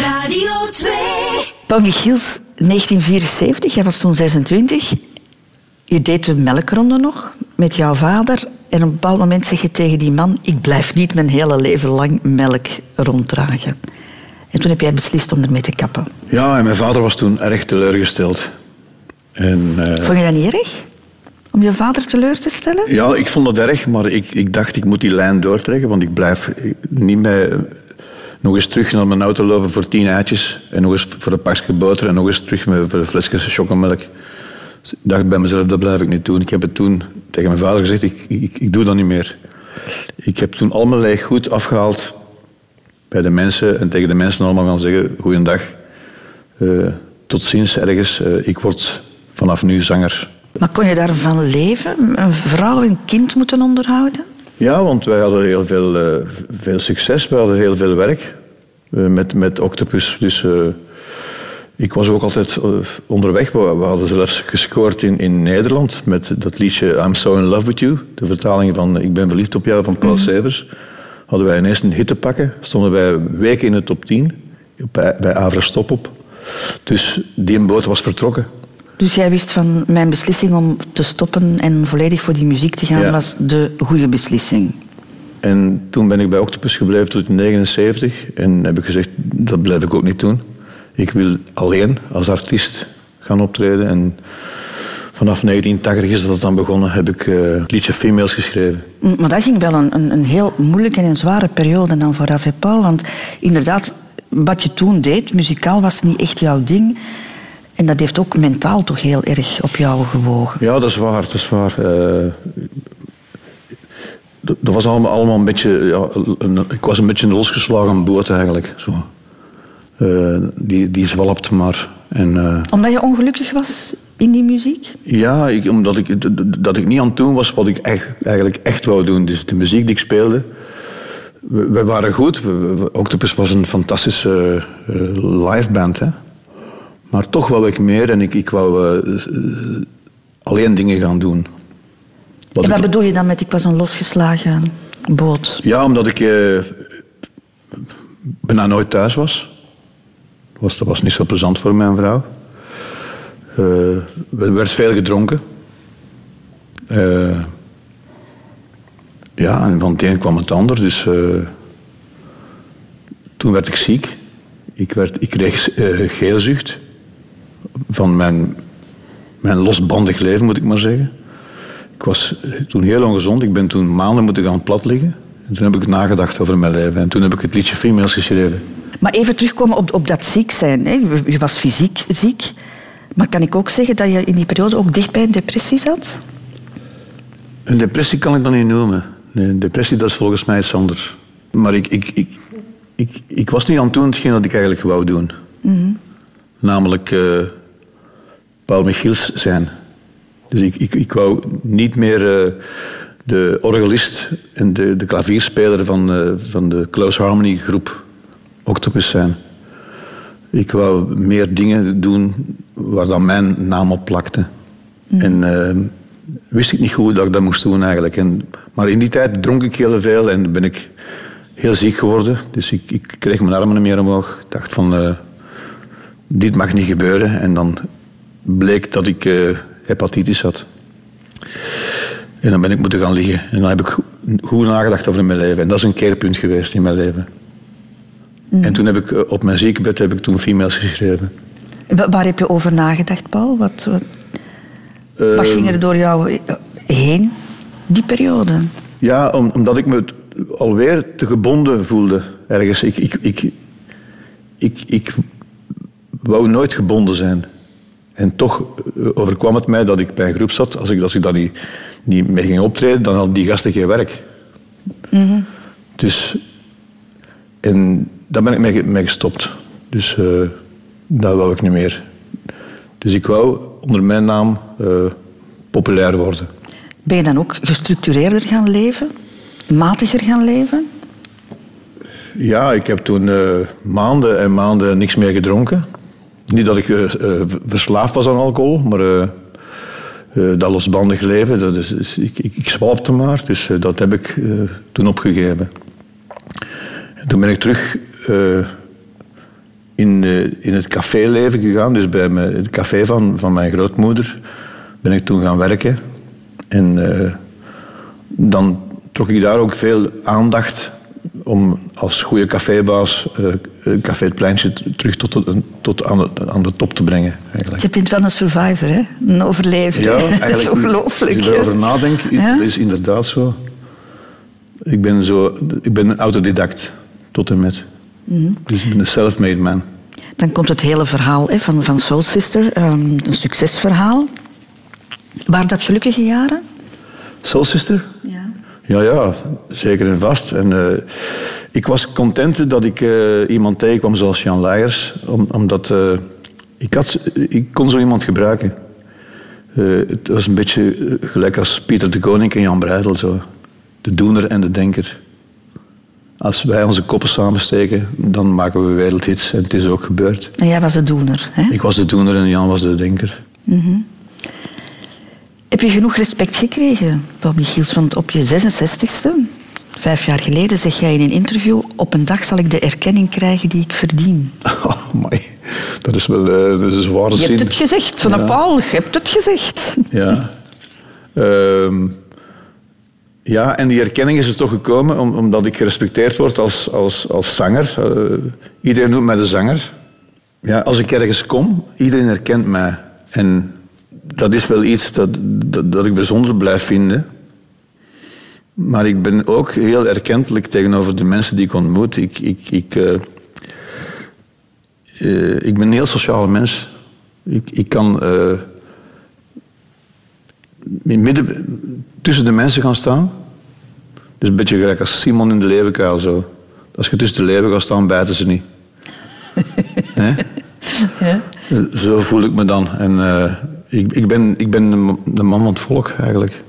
S3: Radio 2.
S1: Paul Michiels, 1974, jij was toen 26. Je deed de melkronde nog met jouw vader. En op een bepaald moment zeg je tegen die man... ik blijf niet mijn hele leven lang melk ronddragen. En toen heb jij beslist om ermee te kappen.
S2: Ja, en mijn vader was toen erg teleurgesteld. En, eh,
S1: Vond je dat niet erg? Om je vader teleur te stellen?
S2: Ja, ik vond dat erg, maar ik, ik dacht ik moet die lijn doortrekken, want ik blijf niet meer nog eens terug naar mijn auto lopen voor tien eitjes en nog eens voor een pakje boter en nog eens terug voor een flesje chocomelk. Ik dacht bij mezelf, dat blijf ik niet doen. Ik heb het toen tegen mijn vader gezegd, ik, ik, doe dat niet meer. Ik heb toen al mijn leeg goed afgehaald bij de mensen en tegen de mensen allemaal gaan zeggen, goeiedag, eh tot ziens ergens, eh, ik word vanaf nu zanger.
S1: Maar kon je daarvan leven? Een vrouw en kind moeten onderhouden?
S2: Ja, want wij hadden heel veel, eh, veel succes. We hadden heel veel werk eh, met, met Octopus. Dus eh, ik was ook altijd onderweg. We, we hadden zelfs gescoord in, in Nederland met dat liedje I'm So In Love With You. De vertaling van Ik Ben Verliefd Op Jou van Paul Severs. Hadden wij ineens een hit te pakken. Stonden wij weken in de top 10 bij, bij Avra Stop op. Dus die boot was vertrokken.
S1: Dus jij wist van mijn beslissing om te stoppen en volledig voor die muziek te gaan
S2: Ja.
S1: was de goede beslissing.
S2: En toen ben ik bij Octopus gebleven tot 79. En heb ik gezegd, dat blijf ik ook niet doen. Ik wil alleen als artiest gaan optreden. En vanaf 1980 is dat dan begonnen. Heb ik eh, het liedje Females geschreven.
S1: Mm, Maar dat ging wel een, een, een heel moeilijke en zware periode dan voor Paul. Want inderdaad, wat je toen deed, muzikaal was niet echt jouw ding. En dat heeft ook mentaal toch heel erg op jou gewogen.
S2: Ja, dat is waar. Dat is waar. Eh, dat was allemaal, allemaal een beetje... Ja, een, ik was een beetje een losgeslagen boot eigenlijk. Zo. Eh, die, die zwalpt maar. En, eh,
S1: Omdat je ongelukkig was in die muziek?
S2: Ja, ik, omdat ik, dat ik niet aan het doen was wat ik echt, eigenlijk echt wou doen. Dus de muziek die ik speelde, we, we waren goed. We- we- Octopus was een fantastische liveband. Hè? Maar toch wou ik meer en ik, ik wou eh, eh, alleen dingen gaan doen. Wat
S1: en wat
S2: ik-
S1: bedoel je dan met ik was een losgeslagen boot?
S2: ja, omdat ik eh, bijna nooit thuis was. Dat was. Dat was niet zo plezant voor mijn vrouw. Eh, er werd veel gedronken. Ja, en van het een kwam het ander. Dus toen werd ik ziek. Ik, werd, ik kreeg geelzucht. Van mijn, mijn losbandig leven, moet ik maar zeggen. Ik was toen heel ongezond. Ik ben toen maanden moeten gaan plat liggen. En toen heb ik nagedacht over mijn leven. En toen heb ik het liedje Females geschreven.
S1: Maar even terugkomen op, op dat ziek zijn. Hè. Je- was fysiek ziek. Maar kan ik ook zeggen dat je in die periode ook dicht bij een depressie zat?
S2: Een depressie kan ik dan niet noemen. Nee, een depressie dat is volgens mij iets anders. Maar ik, ik, ik, ik, ik was niet aan het doen hetgeen dat ik eigenlijk wou doen. Namelijk eh, Paul Michiels zijn. Dus ik, ik, ik wou niet meer eh, de orgelist en de, de klavierspeler van, eh, van de Close Harmony groep Octopus zijn. Ik wou meer dingen doen waar dan mijn naam op plakte. En eh, wist ik niet goed dat ik dat moest doen eigenlijk. En, maar in die tijd dronk ik heel veel en ben ik heel ziek geworden. Dus ik, ik kreeg mijn armen niet meer omhoog. Ik dacht van, dit mag niet gebeuren. En dan bleek dat ik eh, hepatitis had. En dan ben ik moeten gaan liggen. En dan heb ik go- goed nagedacht over mijn leven. En dat is een keerpunt geweest in mijn leven. En toen heb ik eh, op mijn ziekenbed heb ik toen females geschreven.
S1: Wa- Waar heb je over nagedacht, Paul? Wat, wat, wat
S2: Eh,
S1: ging er door jou heen, die periode?
S2: Ja, om- omdat ik me alweer te gebonden voelde ergens. Ik, ik, ik, ik, ik wou nooit gebonden zijn. En toch eh, overkwam het mij dat ik bij een groep zat. Als ik, als ik daar niet, niet mee ging optreden, dan hadden die gasten geen werk. Dus... En daar ben ik mee, mee gestopt. Dus eh dat wou ik niet meer. Dus ik wou onder mijn naam eh, populair worden.
S1: Ben je dan ook gestructureerder gaan leven? Matiger gaan leven?
S2: Ja, ik heb toen maanden en maanden niks meer gedronken. Niet dat ik eh, eh, verslaafd was aan alcohol, maar eh, dat losbandig leven, dat is, ik, ik, ik zwalpte maar. Dus dat heb ik toen opgegeven. En toen ben ik terug in, in het caféleven gegaan. Dus bij het café van, van mijn grootmoeder ben ik toen gaan werken. En dan trok ik daar ook veel aandacht om als goede cafébaas eh, eh, Café het Pleintje terug tot, de- tot aan, de, aan de top te brengen. Eigenlijk.
S1: Je bent wel een survivor, hè? Een overlever.
S2: Ja,
S1: hè? dat is
S2: eigenlijk,
S1: ongelooflijk.
S2: Als je erover nadenkt,
S1: Ja?
S2: dat is inderdaad zo. Ik ben, zo, ik ben een autodidact, tot en met.
S1: Mhm.
S2: Dus ik ben een self-made man.
S1: Dan komt het hele verhaal hè, van, van Soul Sister, ehm, een succesverhaal. Waren dat gelukkige jaren?
S2: Soul Sister?
S1: Ja.
S2: Ja, ja, zeker en vast. En, eh, ik was content dat ik eh, iemand tegenkwam zoals Jan Leijers, om, omdat eh, ik, had, ik kon zo iemand gebruiken. Het was een beetje gelijk als Pieter de Koning en Jan Breidel. Zo. De doener en de denker. Als wij onze koppen samensteken, dan maken we wereldhits. En het is ook gebeurd.
S1: En jij was de doener. Hè?
S2: Ik was de doener en Jan was de denker.
S1: Heb je genoeg respect gekregen, Paul Michiels? Want op je 66ste, vijf jaar geleden, zeg jij in een interview... op een dag zal ik de erkenning krijgen die ik verdien.
S2: Oh, amai. dat is wel eh, dat is een zware
S1: Je
S2: zin.
S1: hebt het gezegd, van
S2: Ja.
S1: Paul. Je hebt het gezegd.
S2: Ja. Ehm, ja, en die erkenning is er toch gekomen om- omdat ik gerespecteerd word als, als, als zanger. Eh, iedereen noemt mij de zanger. Ja, als ik ergens kom, iedereen herkent mij. En dat is wel iets dat, dat, dat ik bijzonder blijf vinden. Maar ik ben ook heel erkentelijk tegenover de mensen die ik ontmoet. Ik, ik, ik, eh, eh, ik ben een heel sociale mens. Ik, ik kan in midden, tussen de mensen gaan staan. Dus een beetje gelijk als Simon in de leeuwenkuil zo. Als je tussen de leeuwen gaat staan, bijten ze niet. Hè? Zo voel ik me dan. En ik, ik, ben, ik ben de man- van het volk eigenlijk.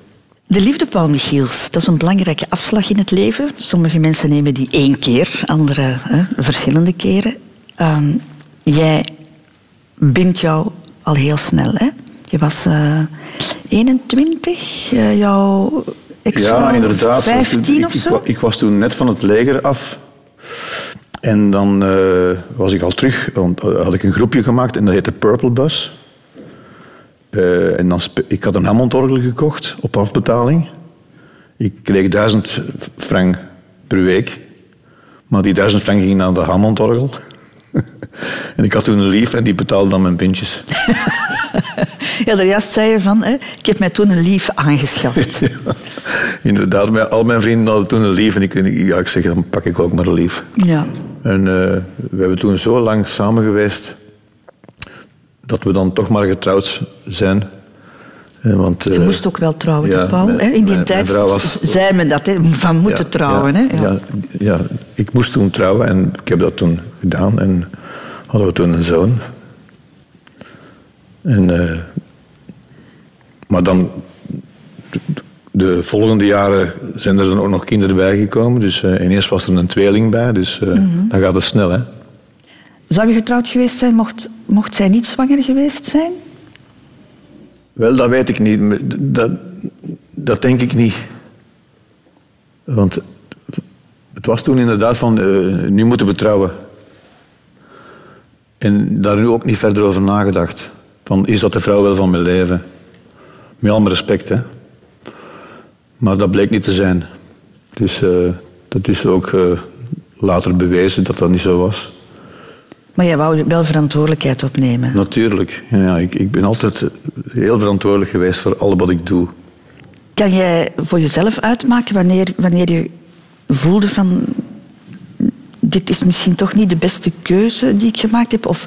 S1: De liefde, Paul Michiels, dat is een belangrijke afslag in het leven. Sommige mensen nemen die één keer, anderen hè, verschillende keren. Ehm, jij bindt jou al heel snel, hè? Je was eh 21, eh, jouw ex
S2: Ja, inderdaad.
S1: 15
S2: ik,
S1: of zo?
S2: ik was toen net van het leger af. En dan eh, was ik al terug. Want eh, had ik een groepje gemaakt en dat heette Purple Bus. Eh, en dan ik had een Hammondorgel gekocht op afbetaling. Ik kreeg duizend frank per week. Maar die duizend frank ging naar de Hammondorgel. en ik had toen een lief en die betaalde dan mijn pintjes.
S1: Ja, daarjuist zei je van, hè, ik heb mij toen een lief aangeschaft.
S2: Inderdaad, mijn- al mijn vrienden hadden toen een lief. En ik, ja, ik zeg, dan pak ik ook maar een lief.
S1: ja.
S2: En eh, we hebben toen zo lang samen geweest dat we dan toch maar getrouwd zijn. Eh, want,
S1: Je
S2: eh,
S1: moest ook wel trouwen,
S2: ja,
S1: Paul.
S2: mijn-?
S1: In die
S2: mijn- mijn
S1: tijd
S2: was-
S1: zei men dat, hè, van moeten
S2: ja,
S1: trouwen.
S2: ja,
S1: hè? Ja.
S2: Ja, ja, ik moest toen trouwen en ik heb dat toen gedaan. En hadden we toen een zoon. En, eh, maar dan, de volgende jaren zijn er dan ook nog kinderen bijgekomen. Dus eh, ineens was er een tweeling bij. Dus
S1: Mhm.
S2: dan gaat het snel, hè.
S1: Zou je getrouwd geweest zijn mocht, mocht zij niet zwanger geweest zijn?
S2: Wel, dat weet ik niet. Dat, dat denk ik niet. Want het was toen inderdaad van, eh, nu moeten we trouwen. En daar nu ook niet verder over nagedacht. Van, is dat de vrouw wel van mijn leven? Met alle respect, hè. Maar dat bleek niet te zijn. Dus eh, dat is ook eh, later bewezen dat dat niet zo was.
S1: Maar jij wou wel verantwoordelijkheid opnemen.
S2: Natuurlijk. Ja, ik, ik ben altijd heel verantwoordelijk geweest voor alles wat ik doe.
S1: Kan jij voor jezelf uitmaken wanneer, wanneer je voelde van... Dit is misschien toch niet de beste keuze die ik gemaakt heb? Of,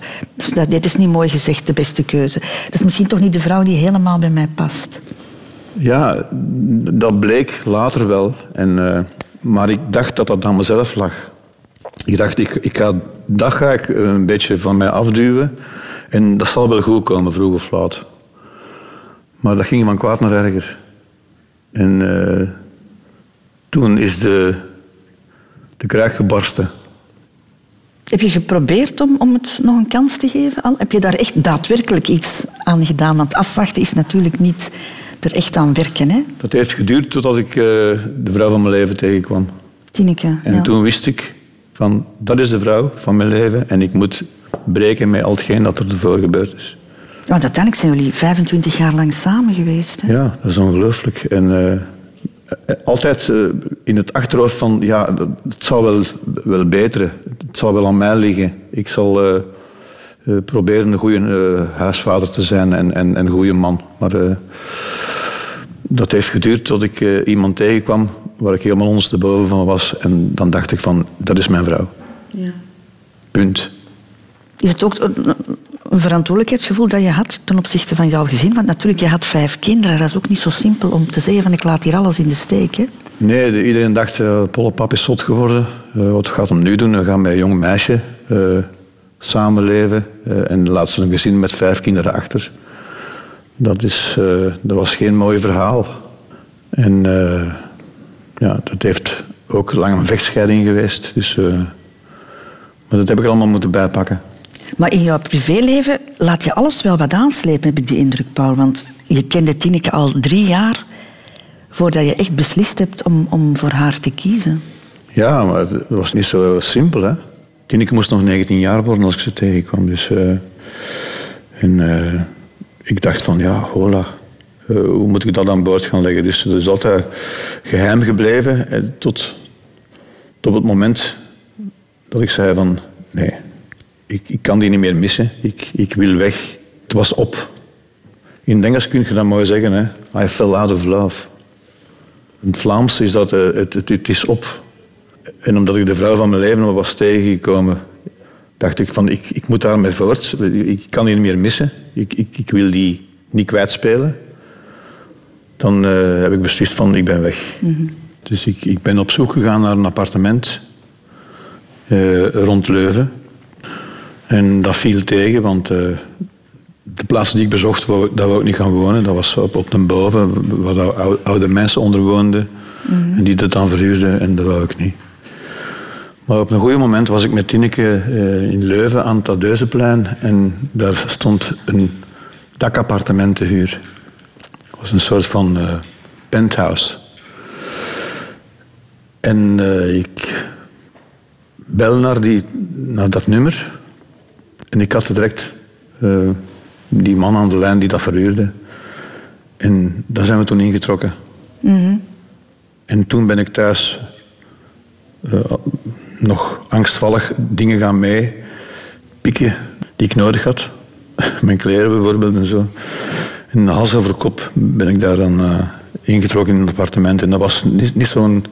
S1: nou, dit is niet mooi gezegd, de beste keuze. Dat is misschien toch niet de vrouw die helemaal bij mij past.
S2: Ja, dat bleek later wel. En, eh, maar ik dacht dat dat aan mezelf lag. Ik dacht, ik, ik ga, dat ga ik een beetje van mij afduwen. En dat zal wel goed komen, vroeg of laat. Maar dat ging van kwaad naar erger. En eh, toen is de, de kruik gebarsten.
S1: Heb je geprobeerd om, om het nog een kans te geven? Al? Heb je daar echt daadwerkelijk iets aan gedaan? Want afwachten is natuurlijk niet er echt aan werken. Hè?
S2: Dat heeft geduurd totdat ik eh, de vrouw van mijn leven tegenkwam.
S1: Tineke.
S2: En
S1: ja.
S2: toen wist ik van, dat is de vrouw van mijn leven en ik moet breken met al hetgeen dat er ervoor gebeurd is.
S1: Want uiteindelijk zijn jullie 25 jaar lang samen geweest. Hè?
S2: Ja, dat is ongelooflijk. En eh, altijd eh, in het achterhoofd van, ja, dat- het zal wel, wel beteren. Het zal wel aan mij liggen. Ik zal eh, proberen een goede huisvader te zijn en, en, en een goede man. Maar dat heeft geduurd tot ik iemand tegenkwam waar ik helemaal ondersteboven van was. En dan dacht ik van, dat is mijn vrouw.
S1: Ja.
S2: Punt.
S1: Is het ook een, verantwoordelijkheidsgevoel dat je had ten opzichte van jouw gezin? Want natuurlijk, je had vijf kinderen. Dat is ook niet zo simpel om te zeggen van ik laat hier alles in de steek. Hè?
S2: Nee, de- iedereen dacht, uh, Pollepap is zot geworden. Eh, wat gaat hem nu doen? We gaan met een jong meisje eh, samenleven. eh, en laat ze een gezin met vijf kinderen achter. Dat, is, eh, dat was geen mooi verhaal. En eh, ja, dat heeft ook lang een vechtscheiding geweest. Dus, eh, maar dat heb ik allemaal moeten bijpakken.
S1: Maar in jouw privéleven laat je alles wel wat aanslepen, heb ik de indruk, Paul. Want je kende Tineke al drie jaar voordat je echt beslist hebt om, om voor haar te kiezen.
S2: Ja, maar het was niet zo simpel. Hè? Tineke moest nog 19 jaar worden als ik ze tegenkwam. Dus, eh, en eh, ik dacht van, ja, hola. Eh, hoe moet ik dat aan boord gaan leggen? Dus het is altijd geheim gebleven. eh, tot, tot het moment dat ik zei van, nee, ik, ik kan die niet meer missen. Ik, ik wil weg. Het was op. In het Engels kun je dat mooi zeggen. Hè? I fell out of love. In Vlaams is dat, eh, het, het, het is op. En omdat ik de vrouw van mijn leven was tegengekomen, dacht ik van, ik, ik moet daarmee voort. Ik kan die niet meer missen. Ik, ik, ik wil die niet kwijtspelen. Dan eh, heb ik beslist van, ik ben weg. Dus ik, ik ben op zoek gegaan naar een appartement eh, rond Leuven. En dat viel tegen, want eh, de plaats die ik bezocht, wou, daar wou ik niet gaan wonen. Dat was op, op de boven, waar de ou- oude mensen onder woonden. En die dat dan verhuurden en dat wou ik niet. Maar op een goed moment was ik met Tineke in Leuven aan het Adeuzeplein en daar stond een dakappartement te huur. Het was een soort van eh, penthouse. En eh, ik bel naar, die, naar dat nummer en ik had direct eh, die man aan de lijn die dat verhuurde. En daar zijn we toen ingetrokken. En toen ben ik thuis nog angstvallig dingen gaan mee pikken die ik nodig had. Mijn kleren bijvoorbeeld en zo. En hals over kop ben ik daar dan eh, ingetrokken in het appartement. En dat was niet, niet zo'n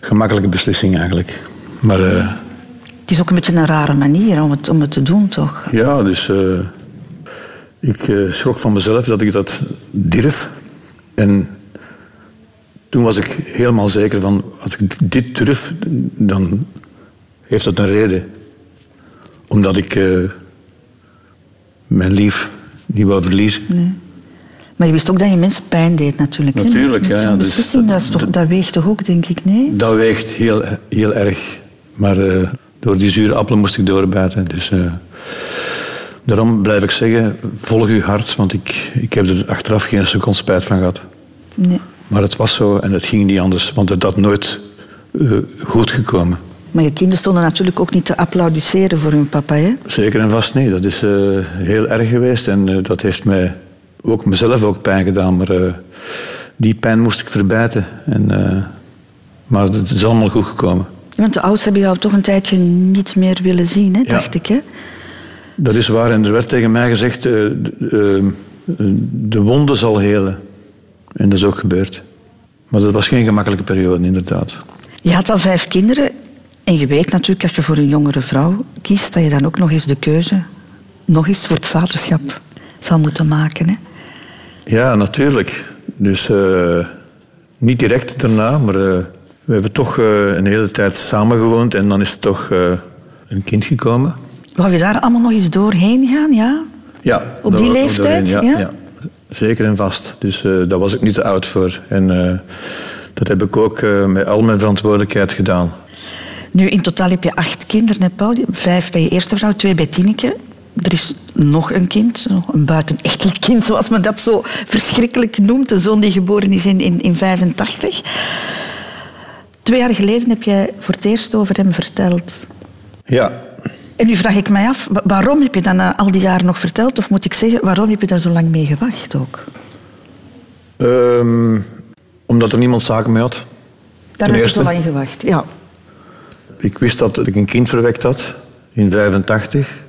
S2: gemakkelijke beslissing eigenlijk. Maar eh,
S1: Het is ook een beetje een rare manier om het, om het te doen, toch?
S2: ja, dus eh, ik schrok van mezelf dat ik dat durf. En toen was ik helemaal zeker van, als ik dit durf, dan heeft dat een reden. Omdat ik mijn lief niet wou verliezen.
S1: Maar je wist ook dat je mensen pijn deed, natuurlijk.
S2: Natuurlijk,
S1: Met
S2: ja, ja, dus
S1: beslissing, dat, is toch, dat weegt toch ook, denk ik, nee?
S2: Dat weegt heel, heel erg. Maar eh, door die zure appelen moest ik doorbijten. Dus, eh, daarom blijf ik zeggen, volg uw hart. Want ik, ik heb er achteraf geen seconde spijt van gehad.
S1: nee.
S2: Maar het was zo en het ging niet anders. Want het had nooit eh, goed gekomen.
S1: Maar je kinderen stonden natuurlijk ook niet te applaudisseren voor hun papa, hè?
S2: Zeker en vast niet. Dat is heel erg geweest. En dat heeft mij ook mezelf ook pijn gedaan, maar eh, die pijn moest ik verbijten. En, eh, maar het is allemaal goed gekomen.
S1: Want de ouders hebben jou toch een tijdje niet meer willen zien, hè, dacht ik. Hè?
S2: Dat is waar. En er werd tegen mij gezegd, de, eh, de wonde zal helen. En dat is ook gebeurd. Maar dat was geen gemakkelijke periode, inderdaad.
S1: Je had al vijf kinderen. En je weet natuurlijk, als je voor een jongere vrouw kiest, dat je dan ook nog eens de keuze, nog eens voor het vaderschap zal moeten maken. Hè?
S2: Ja, natuurlijk. Dus eh, niet direct daarna, maar eh, we hebben toch eh, een hele tijd samengewoond en dan is er toch een kind gekomen.
S1: Wou je daar allemaal nog eens doorheen gaan, ja?
S2: Ja.
S1: Op die leeftijd,
S2: doorheen,
S1: ja?
S2: ja? Zeker en vast. Dus daar was ik niet te oud voor. En dat heb ik ook met al mijn verantwoordelijkheid gedaan.
S1: Nu, in totaal heb je acht kinderen, hè, Paul? Vijf bij je eerste vrouw, twee bij Tineke. Er is nog een kind, nog een buitenechtelijk kind, zoals men dat zo verschrikkelijk noemt. Een zoon die geboren is in, in, in 85. Twee jaar geleden heb jij voor het eerst over hem verteld.
S2: Ja,
S1: En nu vraag ik mij af, wa- waarom heb je dat na al die jaren nog verteld? Of moet ik zeggen, waarom heb je daar zo lang mee gewacht ook?
S2: ehm, omdat er niemand zaken mee had.
S1: Daar heb je zo lang gewacht, ja.
S2: Ik wist dat ik een kind verwekt had in 85,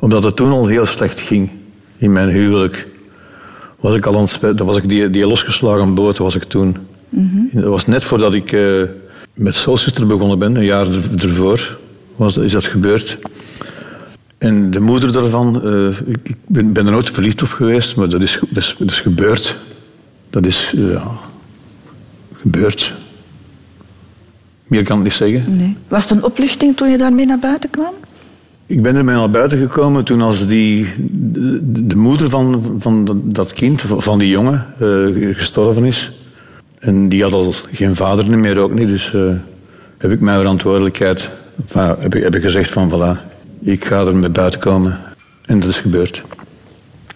S2: omdat het toen al heel slecht ging in mijn huwelijk. Was ik al aan het was ik die, die losgeslagen boot was ik toen. Dat was net voordat ik eh, met Soul Sister begonnen ben, een jaar er- ervoor was, is dat gebeurd. En de moeder daarvan, eh, ik, ik ben, ben er nooit verliefd op geweest, maar dat is, dat is, dat is gebeurd. Dat is ja, gebeurd. Meer kan ik niet zeggen.
S1: Nee. Was het een opluchting toen je daarmee naar buiten kwam?
S2: Ik ben ermee naar buiten gekomen toen als die, de, de moeder van, van dat- kind, van die jongen, eh, gestorven is. En die had al geen vader meer, ook niet. Dus eh, heb ik mijn verantwoordelijkheid, enfin, heb, ik, heb ik gezegd van voilà, ik ga er mee buiten komen. En dat is gebeurd.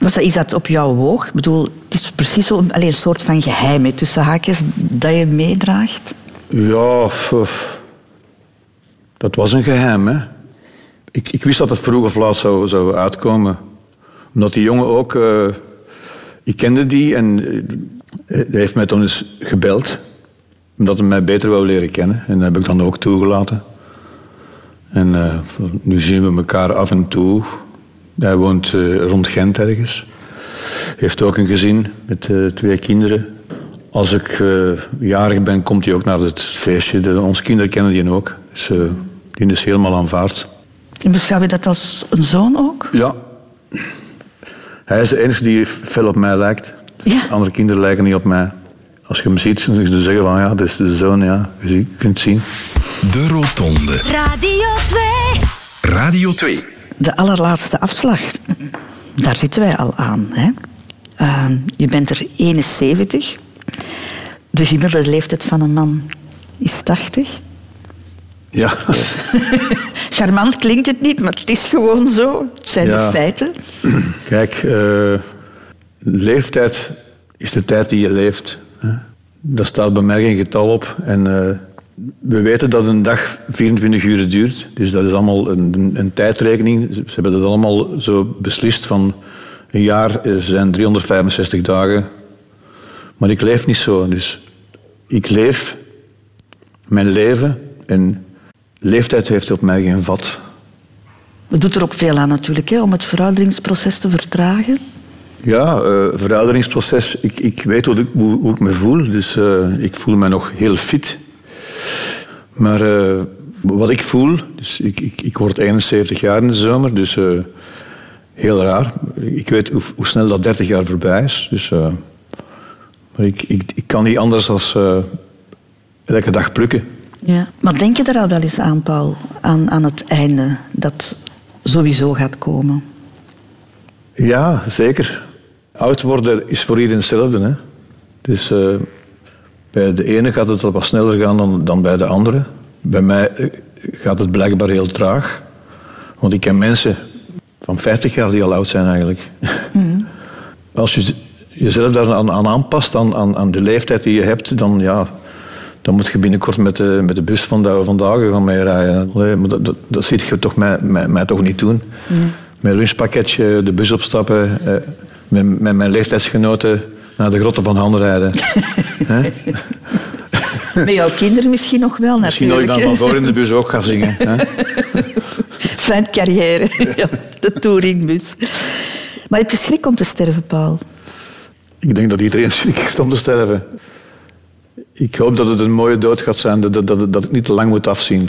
S1: Was dat iets dat op jou woog? Ik bedoel, het is precies zo, alleen een soort van geheim, hè, tussen haakjes, dat je meedraagt.
S2: Ja, dat was een geheim, hè. Ik, ik wist dat het vroeg of laat zou, uitkomen. Omdat die jongen ook... eh, ik kende die en eh, hij heeft mij toen eens gebeld. Omdat hij mij beter wou leren kennen. En dat heb ik dan ook toegelaten. En eh, nu zien we elkaar af en toe. Hij woont eh, rond Gent ergens. Heeft ook een gezin met eh, twee kinderen. Als ik eh, jarig ben, komt hij ook naar het feestje. De, onze kinderen kennen die ook. Dus eh, die is helemaal aanvaard.
S1: En beschouw je dat als een zoon ook?
S2: Ja. Hij is de enige die veel op mij lijkt.
S1: Ja.
S2: Andere kinderen lijken niet op mij. Als je hem ziet, dan je zeggen van ja, dit is de zoon, ja. Je kunt het zien.
S4: De Rotonde.
S3: Radio 2.
S4: Radio 2.
S1: De allerlaatste afslag, daar zitten wij al aan. Hè? Uh, je bent er 71. De gemiddelde leeftijd van een man is 80.
S2: Ja.
S1: Charmant klinkt het niet, maar het is gewoon zo. Het zijn
S2: Ja.
S1: de feiten.
S2: Kijk, eh, leeftijd is de tijd die je leeft. Hè. Daar staat bij mij geen getal op. En eh, we weten dat een dag 24 uur duurt. Dus dat is allemaal een, een, een tijdrekening. Ze hebben dat allemaal zo beslist van... Een jaar zijn 365 dagen. Maar ik leef niet zo. Dus ik leef mijn leven. En leeftijd heeft op mij geen vat.
S1: Het doet er ook veel aan natuurlijk, hè, om het verouderingsproces te vertragen.
S2: Ja, eh verouderingsproces. Ik, ik weet hoe ik, hoe, hoe ik me voel. Dus eh, ik voel me nog heel fit. Maar eh, wat ik voel... Dus ik, ik, ik word 71 jaar in de zomer. Dus heel raar. Ik weet hoe, hoe snel dat 30 jaar voorbij is. Dus, maar ik, ik, ik kan niet anders dan elke dag plukken.
S1: Ja. Maar denk je er al wel eens aan, Paul? Aan, aan het einde dat sowieso gaat komen?
S2: Ja, zeker. Oud worden is voor iedereen hetzelfde. Hè? Dus eh, bij de ene gaat het al wat sneller gaan dan, dan bij de andere. Bij mij eh, gaat het blijkbaar heel traag. Want ik ken mensen van 50 jaar die al oud zijn eigenlijk. Als je jezelf daar aan, aan aanpast, aan, aan, aan de leeftijd die je hebt, dan, ja, dan moet je binnenkort met de, met de bus van vandaag gaan meerijden. Maar dat, dat, dat ziet je toch mij, mij, mij toch niet doen. Een lunchpakketje de bus opstappen, eh, met, met mijn leeftijdsgenoten naar de grotten van Han rijden.
S1: Met jouw kinderen misschien nog wel,
S2: Misschien dat ik
S1: natuurlijk.
S2: dan van voor in de bus ook ga zingen. Hè?
S1: Fijn carrière. Ja, de touringbus. Maar heb je schrik om te sterven, Paul?
S2: Ik denk dat iedereen schrik heeft om te sterven. Ik hoop dat het een mooie dood gaat zijn, dat, dat, dat, dat het niet te lang moet afzien.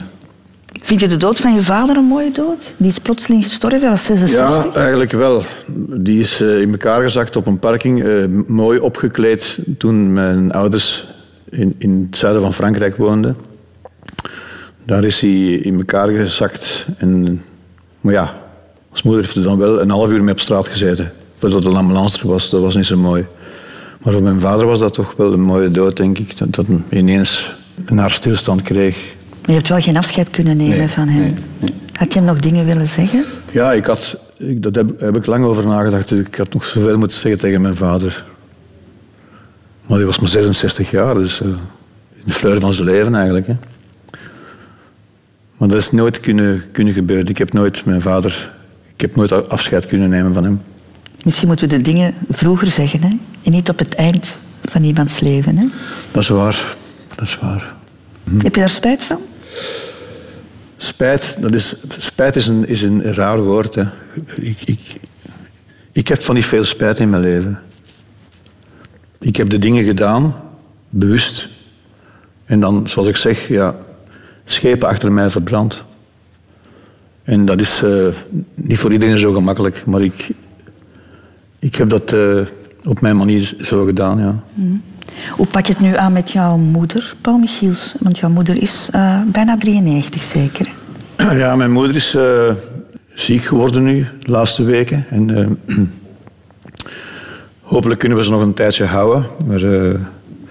S1: Vind je de dood van je vader een mooie dood? Die is plotseling gestorven, hij was 66.
S2: Ja, eigenlijk wel. Die is eh, in elkaar gezakt op een parking, eh, mooi opgekleed toen mijn ouders in, in het zuiden van Frankrijk woonden. Daar is hij in elkaar gezakt. En, maar ja, als moeder heeft er dan wel een half uur mee op straat gezeten. Voordat de ambulance er was, dat was niet zo mooi. Maar voor mijn vader was dat toch wel een mooie dood, denk ik. Dat, dat hij ineens een hartstilstand kreeg.
S1: Maar je hebt wel geen afscheid kunnen nemen
S2: Nee,
S1: van hem. Had je hem nog dingen willen zeggen?
S2: Ja, ik had, ik, daar heb, heb ik lang over nagedacht. Ik had nog zoveel moeten zeggen tegen mijn vader. Maar die was maar 66 jaar, dus eh, in de fleur van zijn leven eigenlijk. Hè. Maar dat is nooit kunnen, kunnen gebeuren. Ik heb nooit mijn vader... Ik heb nooit afscheid kunnen nemen van hem.
S1: Misschien moeten we de dingen vroeger zeggen, hè? En niet op het eind van iemands leven, hè?
S2: Dat is waar. Dat is waar.
S1: Heb je daar spijt van?
S2: Spijt, dat is, spijt is, een, is een raar woord. Hè. Ik, ik, ik heb van niet veel spijt in mijn leven. Ik heb de dingen gedaan, bewust. En dan, zoals ik zeg, ja, schepen achter mij verbrand. En dat is eh, niet voor iedereen zo gemakkelijk, maar ik, ik heb dat eh, op mijn manier zo gedaan, ja.
S1: Hoe pak je het nu aan met jouw moeder, Paul Michiels? Want jouw moeder is eh, bijna 93, zeker? hè?
S2: Ja, mijn moeder is eh, ziek geworden nu, de laatste weken. En eh, hopelijk kunnen we ze nog een tijdje houden. Maar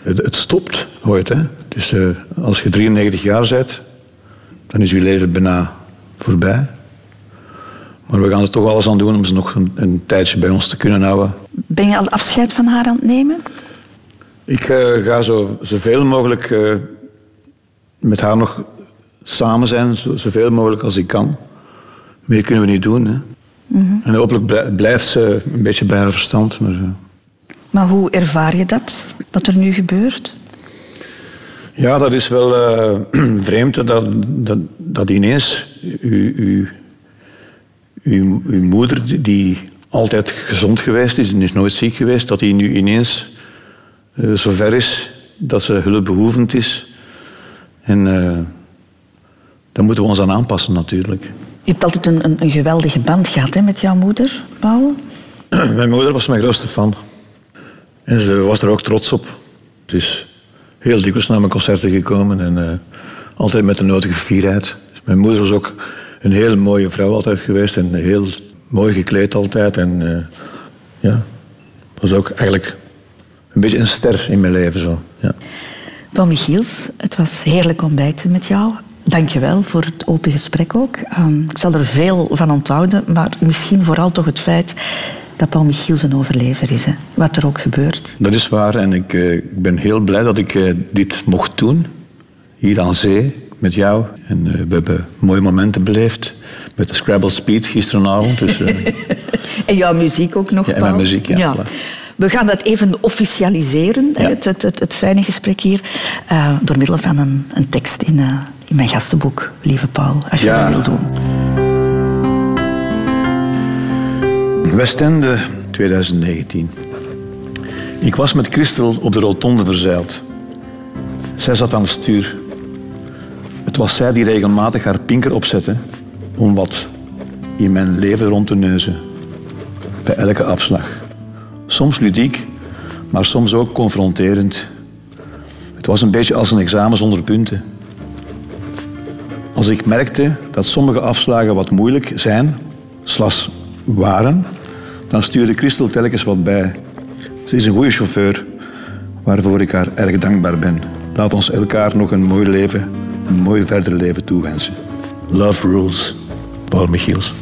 S2: het, het stopt ooit. Hè. Dus als je 93 jaar bent, dan is je leven bijna voorbij. Maar we gaan er toch alles aan doen om ze nog een, een tijdje bij ons te kunnen houden.
S1: Ben je al afscheid van haar aan het nemen?
S2: Ik eh, ga zo, zoveel mogelijk eh, met haar nog samen zijn, zo, zoveel mogelijk als ik kan. Meer kunnen we niet doen. Hè. En hopelijk blij- blijft ze een beetje bij haar verstand. Maar, eh,
S1: Maar hoe ervaar je dat, wat er nu gebeurt?
S2: ja, dat is wel eh, vreemd dat, dat, dat ineens uw, uw, uw, uw moeder, die- altijd gezond geweest is en is nooit ziek geweest, dat die nu ineens eh, zover is dat ze hulpbehoevend is. En eh, daar moeten we ons aan aanpassen natuurlijk.
S1: Je hebt altijd een, een, een geweldige band gehad hè, met jouw moeder, Paul.
S2: Mijn moeder was mijn grootste fan. En ze was er ook trots op. Het is heel dikwijls naar mijn concerten gekomen en eh, altijd met de nodige fierheid. Dus mijn moeder was ook een heel mooie vrouw altijd geweest en heel mooi gekleed altijd. En eh, ja, was ook eigenlijk een beetje een ster in mijn leven. Zo. Ja.
S1: Paul Michiels, het was heerlijk ontbijten met jou. Dank je wel voor het open gesprek ook. Ehm, ik zal er veel van onthouden, maar misschien vooral toch het feit dat Paul Michiels een overlever is. Hè, wat er ook gebeurt.
S2: Dat is waar en ik, eh, ben heel blij dat ik eh, dit mocht doen. Hier aan zee, met jou. En eh, we hebben mooie momenten beleefd. Met de Scrabble Speed gisteravond. Dus, eh,
S1: En jouw muziek ook nog,
S2: Ja, en mijn muziek, ja.
S1: We gaan dat even officialiseren,
S2: Ja.
S1: het, het, het, het fijne gesprek hier, eh, door middel van een, een tekst in, in mijn gastenboek, lieve Paul, als je dat wil doen.
S2: Westende 2019. Ik was met Christel op de rotonde verzeild. Zij zat aan het stuur. Het was zij die regelmatig haar pinker opzette om wat in mijn leven rond te neuzen. Bij elke afslag. Soms ludiek, maar soms ook confronterend. Het was een beetje als een examen zonder punten. Als ik merkte dat sommige afslagen wat moeilijk zijn, slas waren, dan stuurde Christel telkens wat bij. Ze is een goede chauffeur, waarvoor ik haar erg dankbaar ben. Laat ons elkaar nog een mooi leven, een mooi verder leven toewensen. Love rules, Paul Michiels.